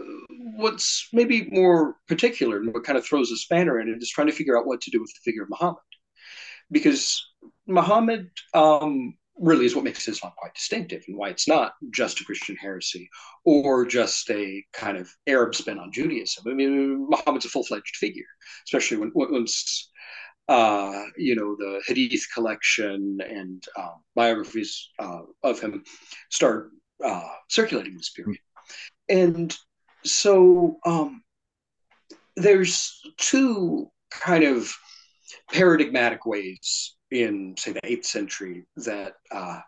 what's maybe more particular and what kind of throws a spanner in it is trying to figure out what to do with the figure of Muhammad. Because Muhammad um, really is what makes Islam quite distinctive and why it's not just a Christian heresy or just a kind of Arab spin on Judaism. I mean, Muhammad's a full fledged figure, especially when once. Uh, you know the Hadith collection and uh, biographies uh, of him start uh, circulating this period and so um, there's two kind of paradigmatic ways in say the 8th century that uh,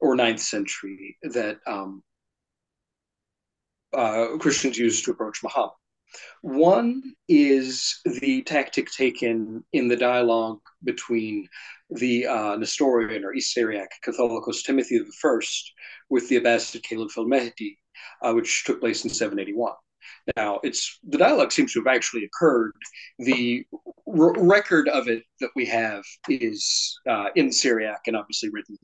or 9th century that um, uh, christians used to approach muhammad one is the tactic taken in the dialogue between the uh, Nestorian or East Syriac Catholicos Timothy I with the Abbasid Caliph al Mahdi uh, which took place in 781. Now, it's the dialogue seems to have actually occurred. The r- record of it that we have is uh, in Syriac and obviously written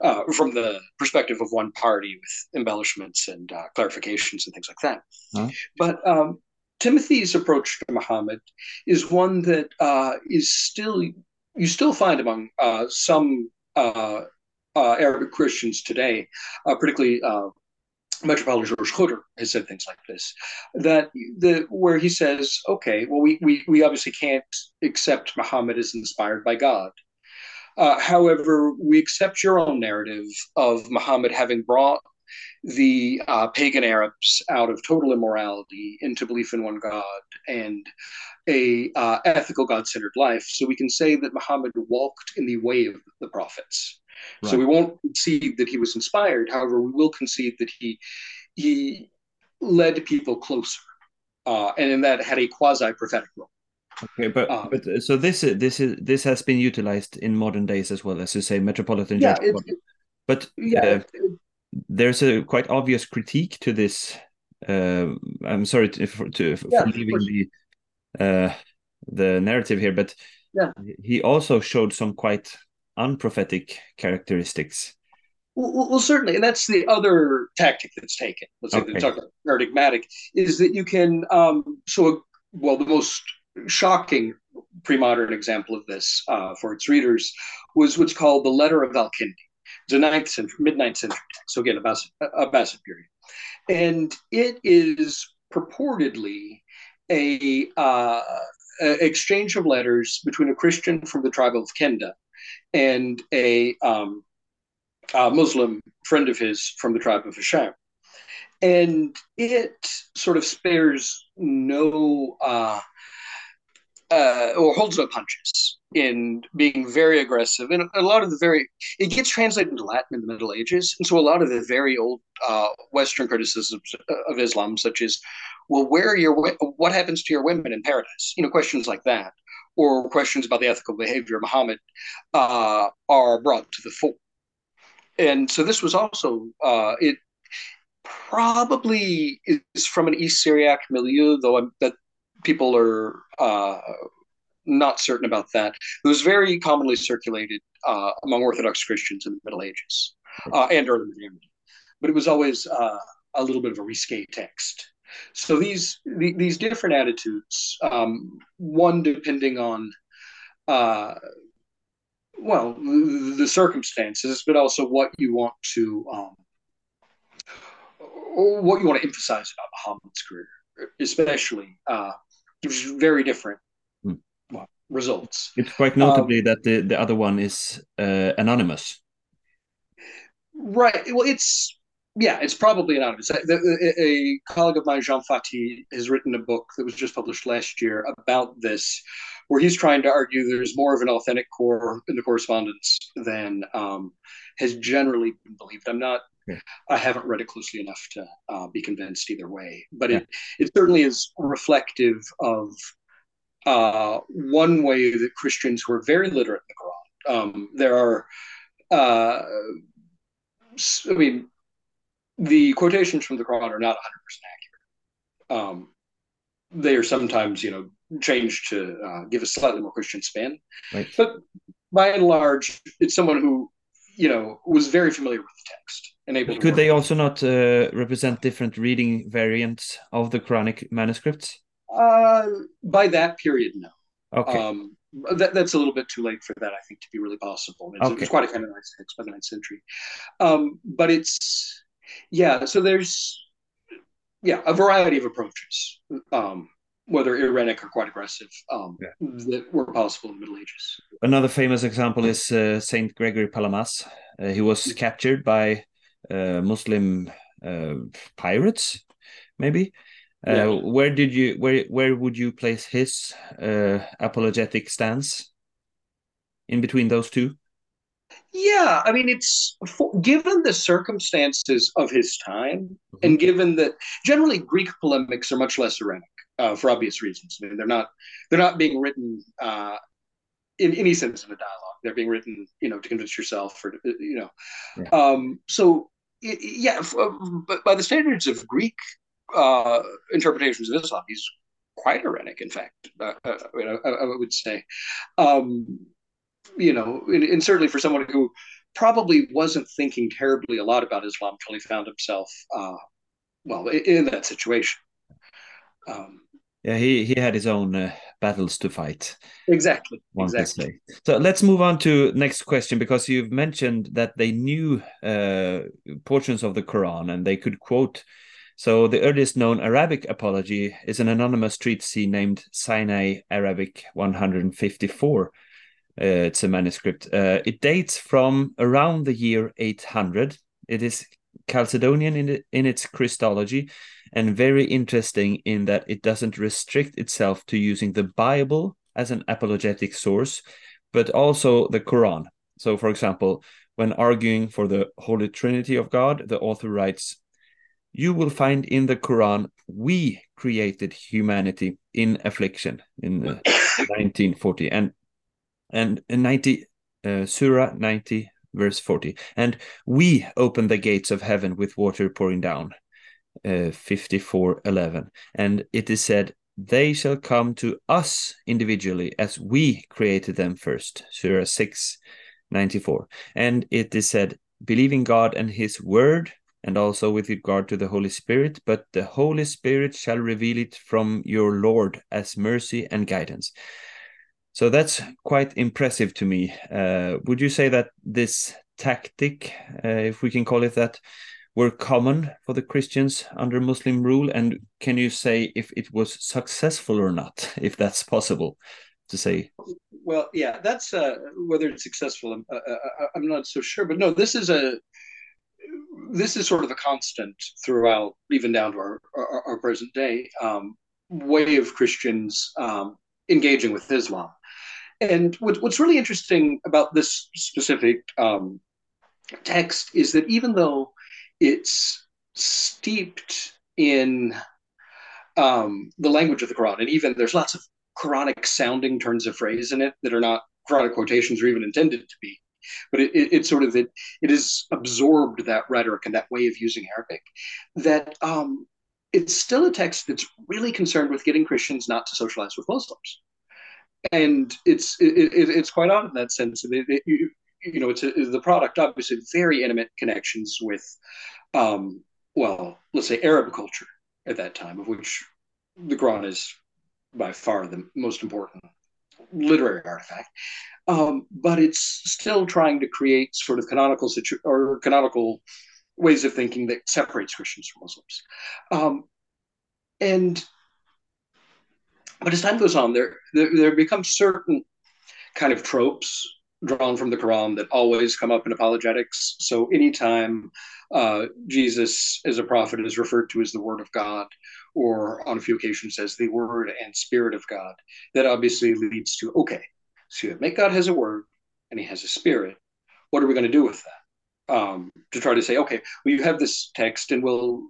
uh, from the perspective of one party with embellishments and uh, clarifications and things like that. Huh? But um, Timothy's approach to Muhammad is one that uh, is still you still find among uh, some Arabic Christians today, particularly Metropolitan George Khodr has said things like this, that the where he says, okay, well, we we, we obviously can't accept Muhammad as inspired by God. Uh, however, we accept your own narrative of Muhammad having brought the uh, pagan Arabs out of total immorality into belief in one God and a uh, ethical God-centered life. So we can say that Muhammad walked in the way of the prophets. Right. So we won't concede that he was inspired. However, we will concede that he he led people closer, uh, and in that had a quasi prophetic role. Okay, but um, but so this this is this has been utilized in modern days as well as you say metropolitan. Yeah, it, but yeah, uh, it, there's a quite obvious critique to this. Uh, I'm sorry to, for, to, yeah, for leaving the uh, the narrative here, but yeah. he also showed some quite unprophetic characteristics. Well, well, certainly, and that's the other tactic that's taken. Let's say okay. talk about paradigmatic is that you can. Um, so, well, the most shocking pre-modern example of this uh, for its readers was what's called the Letter of Al-Kindi. A ninth century, mid ninth century. So again, Abbasid, Abbasid period, and it is purportedly a, uh, a, exchange of letters between a Christian from the tribe of Kinda and a um, a Muslim friend of his from the tribe of Hashim. And it sort of spares no, uh, uh, or holds no punches in being very aggressive. And a lot of the very, it gets translated into Latin in the Middle Ages. And so a lot of the very old uh, Western criticisms of Islam, such as, well, where are your, what happens to your women in paradise? You know, questions like that, or questions about the ethical behavior of Muhammad uh, are brought to the fore and so this was also uh, it probably is from an East Syriac milieu, though I'm, that people are uh, not certain about that. It was very commonly circulated uh, among Orthodox Christians in the Middle Ages uh, and early modernity, but it was always uh, a little bit of a risque text. So these the, these different attitudes, um, one depending on uh, well the circumstances but also what you want to um, what you want to emphasize about muhammad's career especially uh, gives very different hmm. results it's quite notably um, that the, the other one is uh, anonymous right well it's yeah, it's probably anonymous. A, a, a, colleague of mine, Jean Fati, has written a book that was just published last year about this, where he's trying to argue there's more of an authentic core in the correspondence than um, has generally been believed. I'm not, yeah. I haven't read it closely enough to uh, be convinced either way, but yeah. it, it certainly is reflective of uh, one way that Christians who are very literate in the Quran. Um, there are, uh, I mean, the quotations from the Quran are not 100% accurate. Um, they are sometimes, you know, changed to uh, give a slightly more Christian spin. Right. But by and large, it's someone who, you know, was very familiar with the text Could they also not uh, represent different reading variants of the Quranic manuscripts? Uh, by that period, no. Okay. Um, that, that's a little bit too late for that, I think, to be really possible. It's, okay. it's quite a canonized text by the ninth century. Um, but it's yeah, so there's yeah a variety of approaches, um, whether Irenic or quite aggressive, um, yeah. that were possible in the Middle Ages. Another famous example is uh, Saint Gregory Palamas. Uh, he was captured by Muslim uh, pirates, maybe. Uh, yeah. Where did you where where would you place his uh, apologetic stance in between those two? Yeah, I mean, it's for, given the circumstances of his time, mm-hmm. and given that generally Greek polemics are much less Irenic uh, for obvious reasons. I mean, they're not they're not being written uh, in any sense of a dialogue. They're being written, you know, to convince yourself, or you know. Yeah. Um, so yeah, but by the standards of Greek uh, interpretations of Islam, he's quite Irenic. In fact, uh, uh, I, I, would say. Um, you know, and, and, certainly for someone who probably wasn't thinking terribly a lot about Islam until he found himself, uh, well, in, in, that situation. Um, yeah, he he had his own uh, battles to fight. Exactly. Exactly. So let's move on to next question because you've mentioned that they knew uh, portions of the Quran and they could quote. So the earliest known Arabic apology is an anonymous treatise named Sinai Arabic 154 uh, it's a manuscript. Uh, it dates from around the year 800. It is Chalcedonian in, in its Christology and very interesting in that it doesn't restrict itself to using the Bible as an apologetic source, but also the Quran. So, for example, when arguing for the Holy Trinity of God, the author writes, You will find in the Quran, we created humanity in affliction in 1940. And and 90 uh, surah 90 verse 40 and we open the gates of heaven with water pouring down uh, 54 11 and it is said they shall come to us individually as we created them first surah 6 94 and it is said believe in God and His Word, and also with regard to the Holy Spirit, but the Holy Spirit shall reveal it from your Lord as mercy and guidance. So that's quite impressive to me. Uh, would you say that this tactic, uh, if we can call it that, were common for the Christians under Muslim rule? And can you say if it was successful or not, if that's possible to say? Well, yeah, that's uh, whether it's successful. I'm, uh, uh, I'm not so sure, but no, this is a this is sort of a constant throughout, even down to our our, our present day um, way of Christians um, engaging with Islam. And what, what's really interesting about this specific um, text is that even though it's steeped in um, the language of the Quran, and even there's lots of Quranic sounding turns of phrase in it that are not Quranic quotations or even intended to be. But it, it, it sort of it, it has absorbed that rhetoric and that way of using Arabic. That um, it's still a text that's really concerned with getting Christians not to socialize with Muslims, and it's it, it's quite odd in that sense. It, you, know, it's, a, the product obviously very intimate connections with, um, well, let's say Arab culture at that time, of which the Quran is by far the most important literary artifact. Um, but it's still trying to create sort of canonical situ- or canonical ways of thinking that separates Christians from Muslims. Um, and but as time goes on, there, there there become certain kind of tropes drawn from the Quran that always come up in apologetics. So anytime uh, Jesus as a prophet is referred to as the Word of God, or on a few occasions as the Word and Spirit of God, that obviously leads to okay, so you admit God has a Word and He has a Spirit. What are we going to do with that? Um, to try to say, okay, well, you have this text, and we'll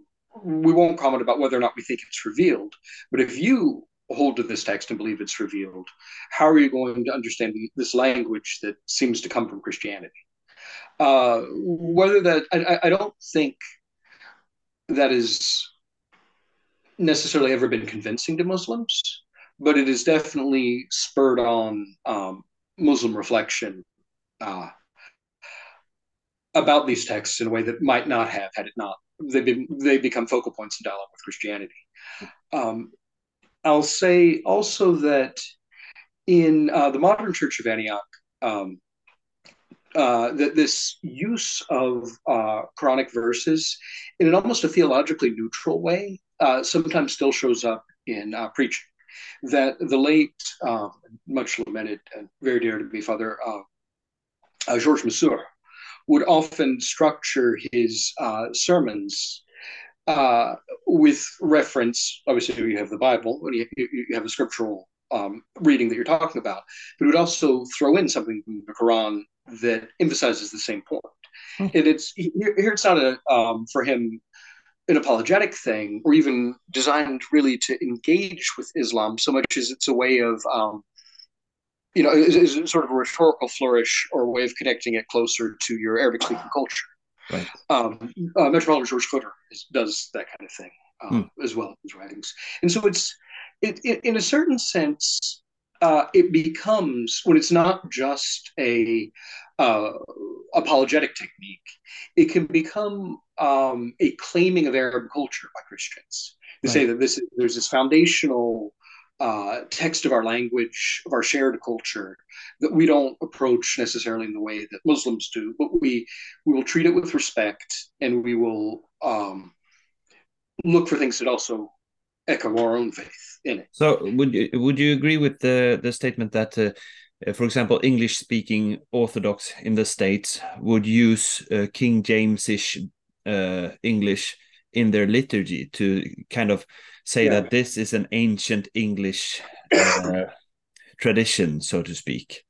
we won't comment about whether or not we think it's revealed. But if you hold to this text and believe it's revealed, how are you going to understand this language that seems to come from Christianity? Uh, whether that, I, I don't think that is necessarily ever been convincing to Muslims, but it has definitely spurred on um, Muslim reflection uh, about these texts in a way that might not have had it not they been they become focal points in dialogue with Christianity. Um, I'll say also that in uh, the modern Church of Antioch, um, uh, that this use of uh, Quranic verses in an almost a theologically neutral way uh, sometimes still shows up in uh, preaching. That the late, uh, much lamented and very dear to me, Father Georges Massouh, would often structure his sermons uh, with reference, obviously, you have the Bible, you, you have a scriptural um, reading that you're talking about, but it would also throw in something from the Quran that emphasizes the same point. Mm-hmm. And it's here, it's not a um, for him an apologetic thing or even designed really to engage with Islam so much as it's a way of um, you know, is, is sort of a rhetorical flourish or a way of connecting it closer to your Arabic speaking culture. Right. Um, uh, Metropolitan George Khodr is, does that kind of thing um, hmm. as well in his writings, and so it's it, it in a certain sense uh, it becomes when it's not just a uh, apologetic technique, it can become um, a claiming of Arab culture by Christians. To right. say that this there's this foundational uh, text of our language, of our shared culture, that we don't approach necessarily in the way that Muslims do, but we we will treat it with respect, and we will um, look for things that also echo our own faith in it. So, would you would you agree with the the statement that? Uh, for example, English speaking Orthodox in the States would use uh, King James ish uh, English in their liturgy to kind of say yeah. that this is an ancient English uh, tradition, so to speak.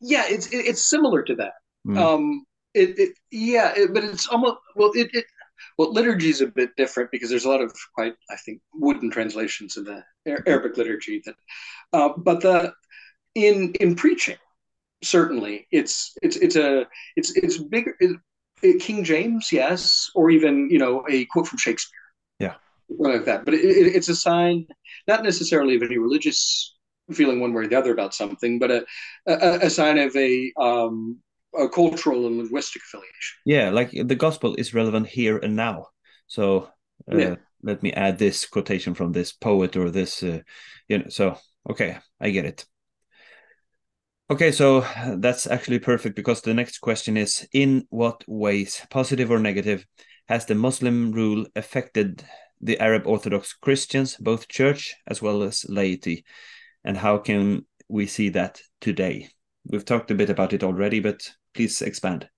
Yeah, it's it's similar to that. Mm. Um, it, it yeah, it, but it's almost well, it, it well, liturgy is a bit different because there's a lot of quite, I think, wooden translations in the Arabic liturgy. That, uh, but the in in preaching, certainly, it's it's it's a it's it's bigger. It, King James, yes, or even you know a quote from Shakespeare, yeah, like that. But it, it, it's a sign, not necessarily of any religious feeling one way or the other about something, but a a, a sign of a um, a cultural and linguistic affiliation. Yeah, like the gospel is relevant here and now. So uh, yeah. let me add this quotation from this poet or this, uh, you know. So okay, I get it. Okay, so that's actually perfect because the next question is In what ways, positive or negative, has the Muslim rule affected the Arab Orthodox Christians, both church as well as laity? And how can we see that today? We've talked a bit about it already, but please expand.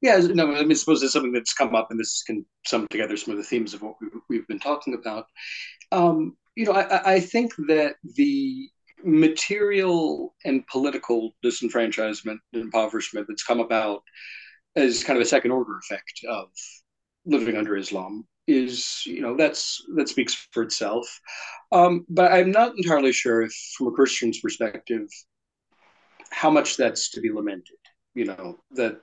Yeah, no, I mean, suppose it's something that's come up, and this can sum together some of the themes of what we've, been talking about. Um, you know, I, I think that the material and political disenfranchisement and impoverishment that's come about as kind of a second order effect of living under Islam is you know that's that speaks for itself. Um, but i'm not entirely sure if from a christian's perspective how much that's to be lamented you know that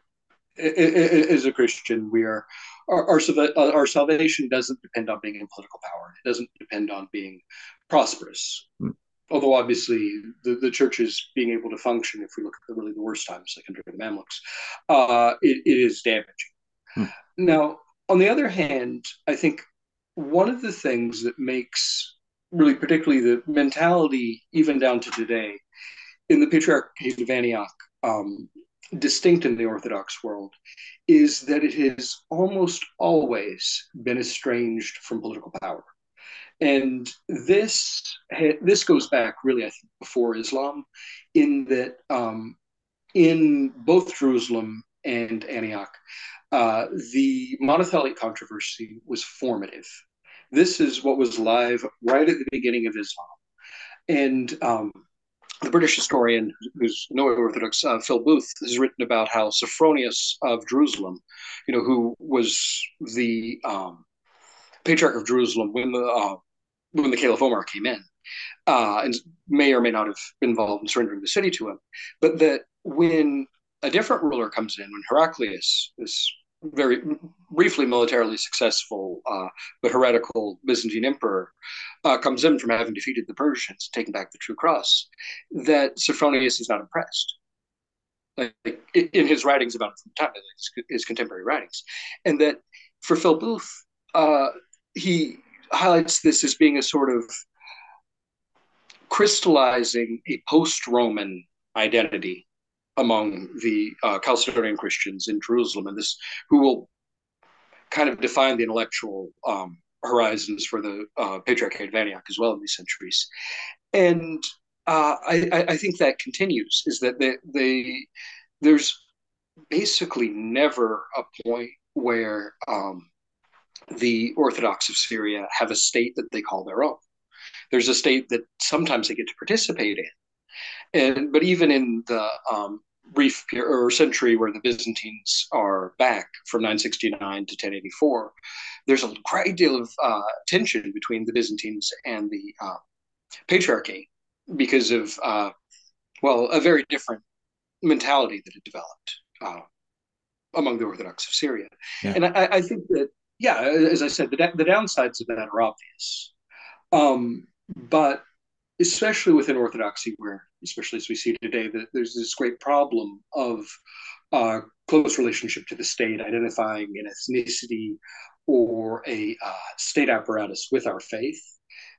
as a christian we are our, our, our salvation doesn't depend on being in political power. It doesn't depend on being prosperous. Mm although obviously the, the church is being able to function, if we look at the, really the worst times, like under the Mamluks, uh, it, it is damaging. Hmm. Now, on the other hand, I think one of the things that makes really particularly the mentality, even down to today, in the Patriarchate of Antioch, um, distinct in the Orthodox world, is that it has almost always been estranged from political power. And this this goes back really, I think, before Islam, in that um, in both Jerusalem and Antioch, uh, the monothelite controversy was formative. This is what was live right at the beginning of Islam, and um, the British historian, who's no Orthodox, uh, Phil Booth, has written about how Sophronius of Jerusalem, you know, who was the um, patriarch of Jerusalem when the uh, when the Caliph Omar came in, uh, and may or may not have been involved in surrendering the city to him, but that when a different ruler comes in, when Heraclius, this very briefly militarily successful uh, but heretical Byzantine emperor, uh, comes in from having defeated the Persians, taking back the true cross, that Sophronius is not impressed. Like, in his writings about time, his, his, contemporary writings, and that for Phil Booth, uh, he highlights this as being a sort of crystallizing a post-Roman identity among the uh, Chalcedonian Christians in Jerusalem, and this who will kind of define the intellectual um, horizons for the uh, Patriarchate of Antioch as well in these centuries. And uh, I, I, think that continues is that they, they there's basically never a point where um, the Orthodox of Syria have a state that they call their own. There's a state that sometimes they get to participate in, and but even in the um, brief period or century where the Byzantines are back from 969 to 1084, there's a great deal of uh, tension between the Byzantines and the uh, Patriarchy because of uh, well a very different mentality that had developed uh, among the Orthodox of Syria, yeah. and I, I, think that yeah, as I said, the, the downsides of that are obvious. Um, but especially within Orthodoxy, where, especially as we see today, that there's this great problem of uh, close relationship to the state, identifying an ethnicity or a uh, state apparatus with our faith,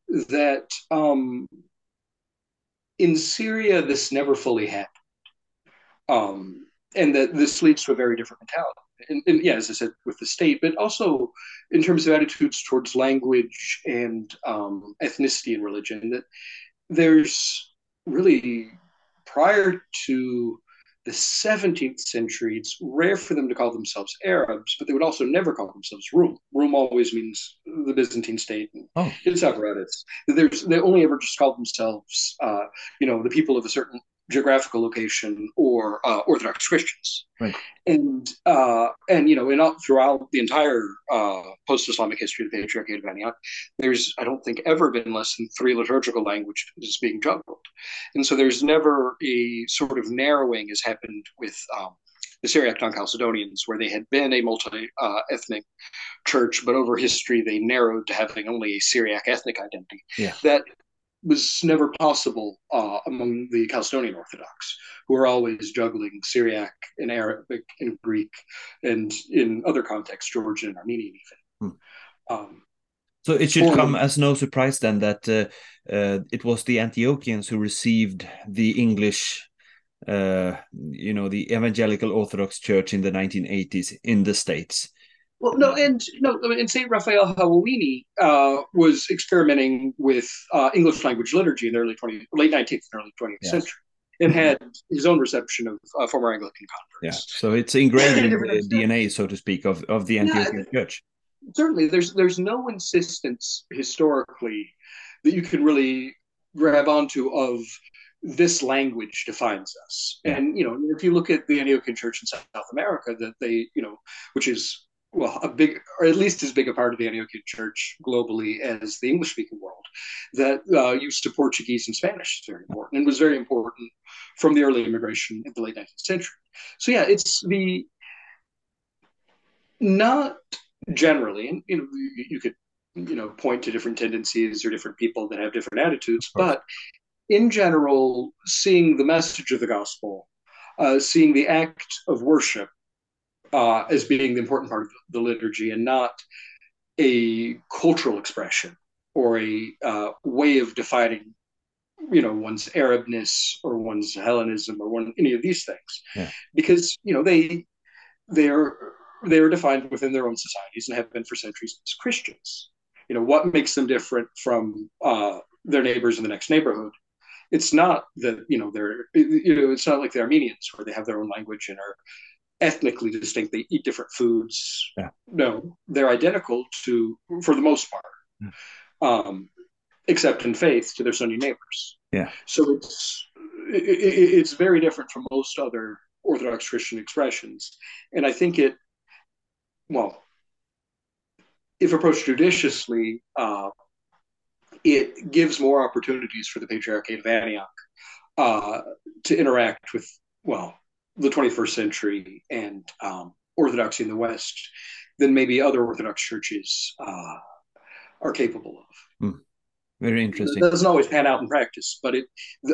that um, in Syria, this never fully happened. Um, and that this leads to a very different mentality and, and, yeah, as I said, with the state, but also in terms of attitudes towards language and um, ethnicity and religion, that there's really prior to the 17th century, it's rare for them to call themselves Arabs, but they would also never call themselves Rum. Rum always means the Byzantine state and oh. its apparatus. There's, they only ever just called themselves, uh, you know, the people of a certain geographical location or uh, Orthodox Christians. Right. And uh, and you know, in all, throughout the entire uh, post-Islamic history of the Patriarchate of Antioch, there's I don't think ever been less than three liturgical languages being juggled, and so there's never a sort of narrowing has happened with. Um, the Syriac non-Chalcedonians, where they had been a multi-ethnic church, but over history they narrowed to having only a Syriac ethnic identity. Yeah. That was never possible uh, among the Chalcedonian Orthodox, who are always juggling Syriac and Arabic and Greek, and in other contexts, Georgian and Armenian even. Hmm. Um, so it should come as no surprise then that uh, uh, it was the Antiochians who received the English, uh, you know, the Evangelical Orthodox Church in the 1980s in the States. Well, no, and no, and Saint Raphael Hawawini uh, was experimenting with uh, English language liturgy in the early 20, late 19th and early 20th yes. century, and had his own reception of uh, former Anglican converts. Yeah, so it's ingrained in the DNA, so to speak, of of the Antiochian yeah, Church. Certainly, there's there's no insistence historically that you can really grab onto of this language defines us. Yeah. And you know, if you look at the Antiochian Church in South America, that they, you know, which is well, a big, or at least as big a part of the Antiochian Church globally as the English-speaking world, that uh, use of Portuguese and Spanish is very important, and was very important from the early immigration in the late 19th century. So yeah, it's the not generally, and you know, you could you know point to different tendencies or different people that have different attitudes, but in general, seeing the message of the gospel, uh, seeing the act of worship uh, as being the important part of the liturgy and not a cultural expression or a uh, way of defining you know one's arabness or one's hellenism or one any of these things. Yeah. because you know they they're they're defined within their own societies and have been for centuries as christians. You know what makes them different from uh, their neighbors in the next neighborhood? It's not that you know they're you know it's not like the armenians where they have their own language and are ethnically distinct. They eat different foods. Yeah. No, they're identical to, for the most part, yeah. um, except in faith to their Sunni neighbors. Yeah. So it's it, it, it's very different from most other Orthodox Christian expressions, and I think it, well, if approached judiciously, uh, it gives more opportunities for the Patriarchate of Antioch uh, to interact with well the 21st century and um, Orthodoxy in the West than maybe other Orthodox churches uh, are capable of. Hmm. Very interesting. It doesn't always pan out in practice, but it.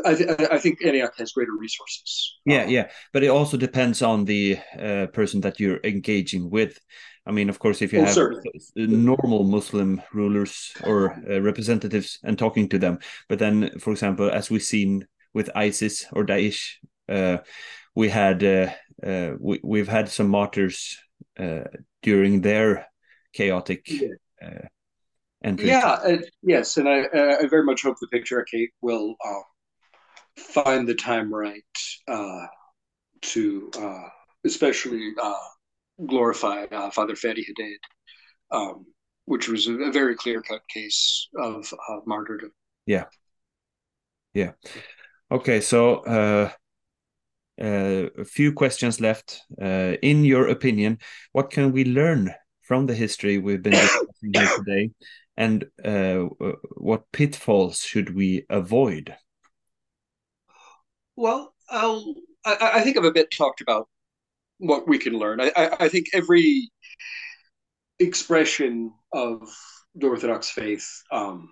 I, th- I think Antioch has greater resources. Yeah, yeah, but it also depends on the uh, person that you're engaging with. I mean, of course, if you oh, have certainly. normal Muslim rulers or uh, representatives and talking to them, but then, for example, as we've seen with ISIS or Daesh, uh, we had uh, uh, we we've had some martyrs uh, during their chaotic yeah. entry. Yeah, yes, and I I very much hope the Patriarchate will find the time right to especially glorify Father Fadi Haddad. Um, which was a, very clear cut case of uh, martyrdom. Yeah. Yeah. Okay, so uh, uh, a few questions left. Uh, in your opinion, what can we learn from the history we've been discussing here today, and uh, what pitfalls should we avoid? Well, I'll, I, I, think I've a bit talked about what we can learn. I, I, I think every expression of the Orthodox faith um,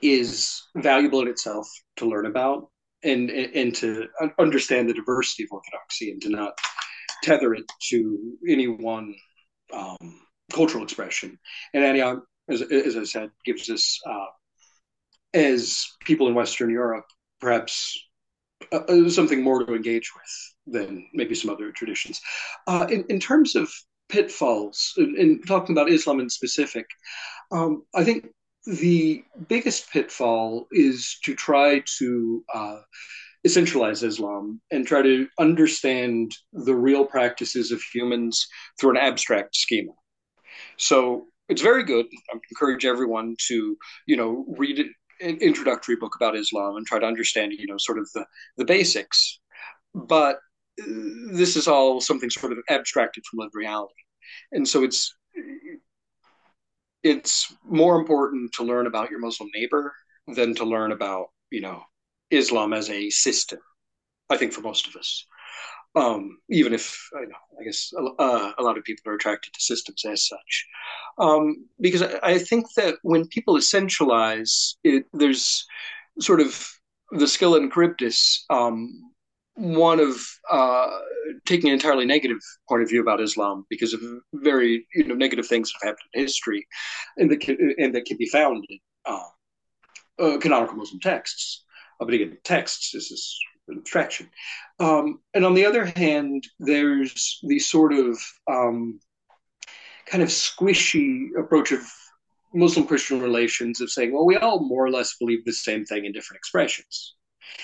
is valuable in itself to learn about and and to understand the diversity of orthodoxy and to not tether it to any one um, cultural expression. And Antioch, as, as I said, gives us, uh, as people in Western Europe, perhaps uh, uh, something more to engage with than maybe some other traditions. Uh, in, in terms of pitfalls, in, in, talking about Islam in specific, um, I think the biggest pitfall is to try to uh, essentialize Islam and try to understand the real practices of humans through an abstract schema. So it's very good. I encourage everyone to, you know, read an introductory book about Islam and try to understand, you know, sort of the, the basics. But uh, this is all something sort of abstracted from lived reality. And so it's it's more important to learn about your Muslim neighbor than to learn about, you know, Islam as a system, I think, for most of us. Um, even if I, know, I guess uh, a lot of people are attracted to systems as such, um, because I, I, think that when people essentialize, it, there's sort of the Scylla and Charybdis um, one of uh, taking an entirely negative point of view about Islam because of very you know negative things that have happened in history, and that can, and that can be found in uh, uh, canonical Muslim texts. Uh, but again, texts this is an abstraction. Um, and on the other hand, there's the sort of um, kind of squishy approach of Muslim Christian relations of saying, well, we all more or less believe the same thing in different expressions.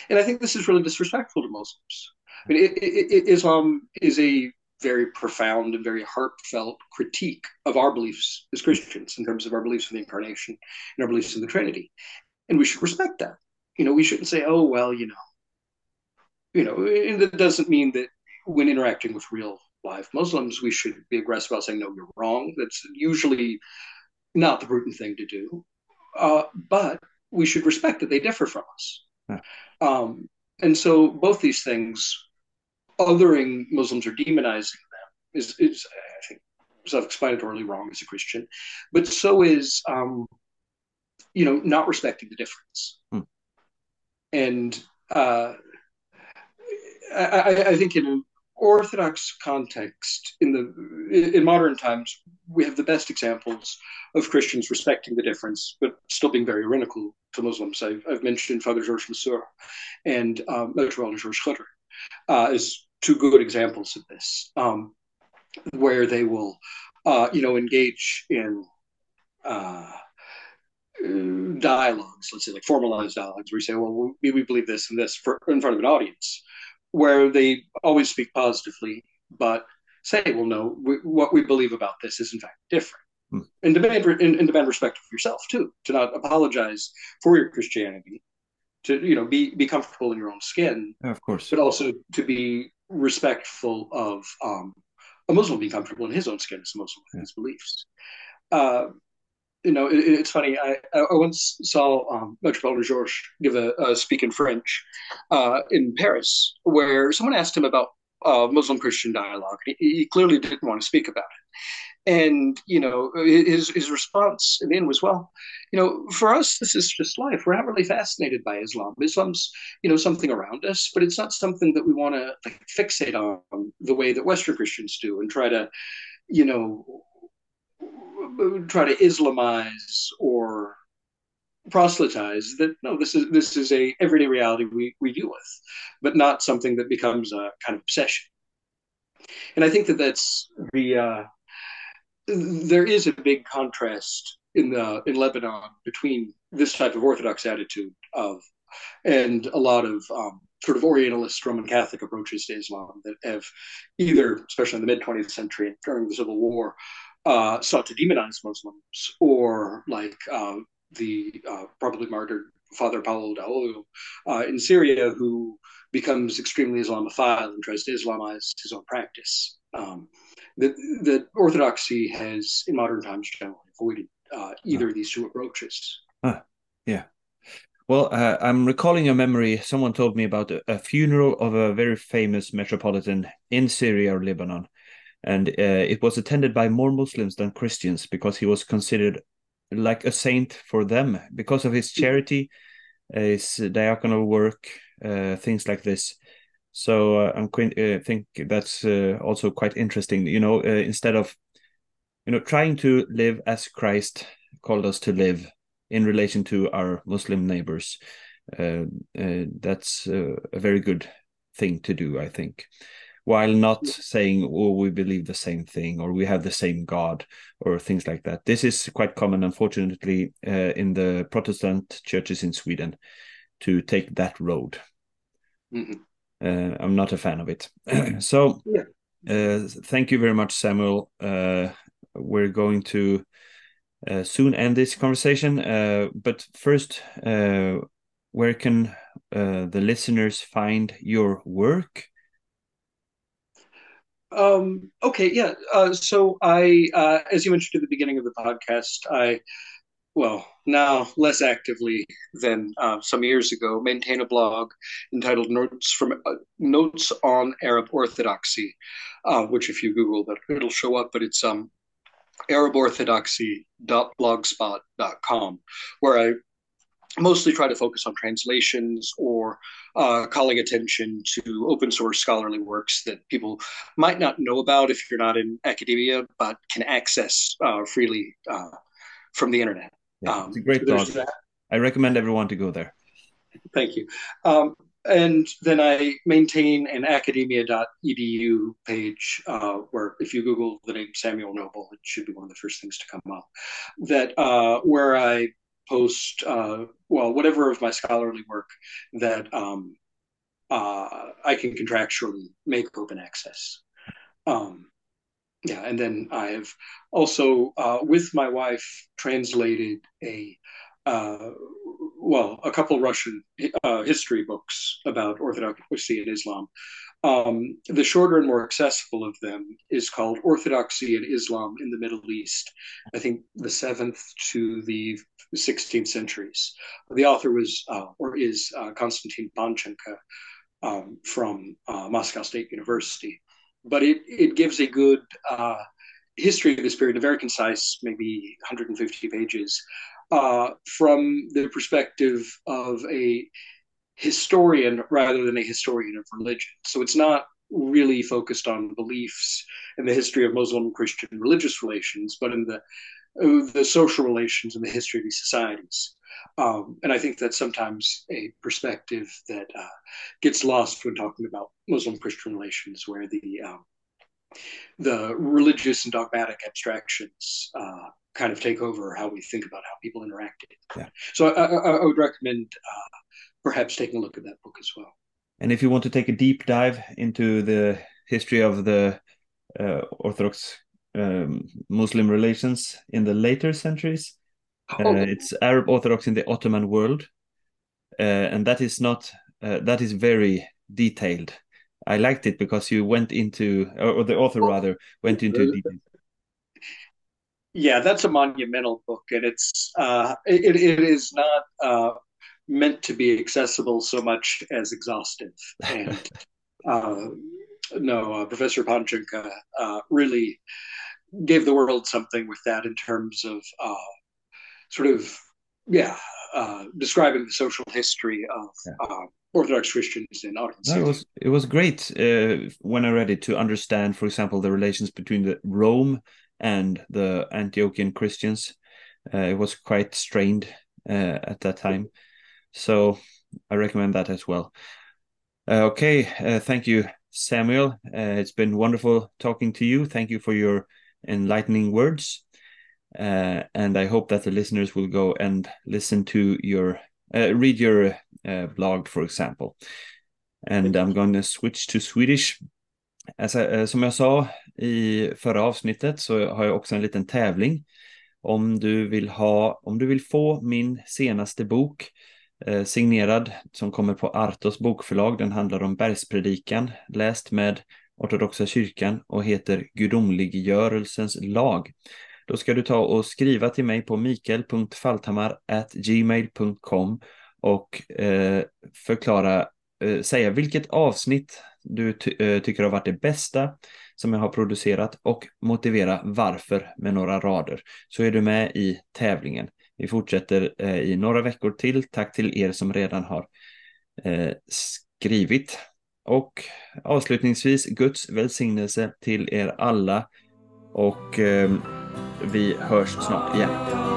And I think this is really disrespectful to Muslims. I mean, it, it, Islam is a very profound and very heartfelt critique of our beliefs as Christians in terms of our beliefs in the incarnation and our beliefs in the Trinity. And we should respect that. You know, we shouldn't say, oh, well, you know, you know, and that doesn't mean that when interacting with real live Muslims, we should be aggressive about saying, no, you're wrong. That's usually not the prudent thing to do. Uh, but we should respect that they differ from us. Um, and so both these things, othering Muslims or demonizing them, is, is I think, self-explanatorily wrong as a Christian. But so is, um, you know, not respecting the difference. Hmm. And uh, I, I, think in Orthodox context, in the in modern times, we have the best examples of Christians respecting the difference, but still being very ironical to Muslims. I've, I've mentioned Father George Massouh and um, George Khodr uh, as two good examples of this, um, where they will, uh, you know, engage in uh, dialogues, let's say like formalized dialogues, where you say, well, we, we believe this and this for, in front of an audience, where they always speak positively, but say, well, no, we, what we believe about this is in fact different. Hmm. And demand and, and demand respect for yourself too, to not apologize for your Christianity, to you know be be comfortable in your own skin, of course, but also to be respectful of um, a Muslim being comfortable in his own skin as a Muslim with his beliefs. Uh, you know, it, it's funny. I, I once saw um, Metropolitan Georges give a, a, speak in French uh, in Paris, where someone asked him about uh, Muslim Christian dialogue. He, he, clearly didn't want to speak about it, and you know, his his response in the end was, "Well, you know, for us, this is just life. We're not really fascinated by Islam. Islam's, you know, something around us, but it's not something that we want to like, fixate on the way that Western Christians do and try to, you know." Try to Islamize or proselytize that no this is this is a everyday reality we, we deal with but not something that becomes a kind of obsession. And i think that that's the uh, there is a big contrast in the in lebanon between this type of orthodox attitude of and a lot of um, sort of orientalist roman catholic approaches to islam that have either especially in the mid 20th century during the civil war uh, sought to demonize Muslims, or like uh, the uh, probably martyred Father Paolo Dall'Oglio uh, in Syria, who becomes extremely Islamophile and tries to Islamize his own practice. Um, the orthodoxy has, in modern times, generally avoided uh, either of these two approaches. yeah. Well, uh, I'm recalling a memory. Someone told me about a, funeral of a very famous metropolitan in Syria or Lebanon and uh, it was attended by more Muslims than Christians because he was considered like a saint for them because of his charity, uh, his diaconal work, uh, things like this. So uh, I'm I think that's uh, also quite interesting. You know, uh, instead of you know trying to live as Christ called us to live in relation to our Muslim neighbors, that's a very good thing to do. I think while not saying, oh, we believe the same thing or we have the same God or things like that. This is quite common, unfortunately, uh, in the Protestant churches in Sweden to take that road. Mm uh, I'm not a fan of it. so, yeah. uh, thank you very much, Samuel. Uh, we're going to uh, soon end this conversation, uh, but first, where can the listeners find your work? Um, okay, yeah. Uh, so I, uh, as you mentioned at the beginning of the podcast, I, well, now less actively than uh, some years ago, maintain a blog entitled Notes from uh, Notes on Arab Orthodoxy, uh, which if you Google that it'll show up, but it's um, araborthodoxy.blogspot.com, where I mostly try to focus on translations or uh, calling attention to open source scholarly works that people might not know about if you're not in academia, but can access uh, freely uh, from the internet. Yeah, um, it's a great blog. I recommend everyone to go there. Thank you. Um, and then I maintain an academia.edu page uh, where if you Google the name Samuel Noble, it should be one of the first things to come up. That uh, where I post uh, well whatever of my scholarly work that um, uh, I can contractually make open access. Um, yeah, and then I have also, uh, with my wife, translated a uh, well, a couple Russian uh, history books about Orthodoxy and Islam. Um, the shorter and more accessible of them is called Orthodoxy and Islam in the Middle East. I think the seventh to the 16th centuries. The author was uh, or is uh, Konstantin Panchenko um, from uh, Moscow State University but it it gives a good uh, history of this period, a very concise, maybe 150 pages, uh, from the perspective of a historian rather than a historian of religion. So it's not really focused on beliefs and the history of Muslim Christian religious relations, but in the the social relations and the history of these societies. Um, and I think that's sometimes a perspective that uh, gets lost when talking about Muslim Christian relations, where the um, the religious and dogmatic abstractions uh, kind of take over how we think about how people interact. Yeah. So I, I, I, would recommend uh, perhaps taking a look at that book as well. And if you want to take a deep dive into the history of the uh, Orthodox um, Muslim relations in the later centuries, uh, oh. it's Arab Orthodox in the Ottoman world, uh, and that is not uh, that is very detailed. I liked it because you went into, or the author oh. rather went into detail. Yeah, that's a monumental book, and it's uh, it, it is not uh, meant to be accessible so much as exhaustive. And uh, no, uh, Professor Panchenko uh, really gave the world something with that in terms of uh, sort of yeah uh, describing the social history of yeah. uh, Orthodox Christians in Ottoman no, it was it was great uh, when I read it to understand, for example, the relations between the Rome and the Antiochian Christians. Uh, it was quite strained uh, at that time, so I recommend that as well. Uh, okay, thank you, Samuel. it's been wonderful talking to you. Thank you for your enlightening words. Uh, and I hope that the listeners will go and listen to your uh, read your uh, blog, for example. And I'm going to switch to Swedish. Alltså, som jag sa i förra avsnittet så har jag också en liten tävling. Om du vill ha, om du vill få min senaste bok Eh, signerad som kommer på Artos bokförlag. Den handlar om bergspredikan, läst med ortodoxa kyrkan och heter Gudomliggörelsens lag. Då ska du ta och skriva till mig på mikael.falthammar.gmail.com och eh, förklara, eh, säga vilket avsnitt du ty eh, tycker har varit det bästa som jag har producerat och motivera varför med några rader. Så är du med i tävlingen. Vi fortsätter eh, i några veckor till. Tack till er som redan har eh, skrivit. Och avslutningsvis Guds välsignelse till er alla och eh, vi hörs snart igen.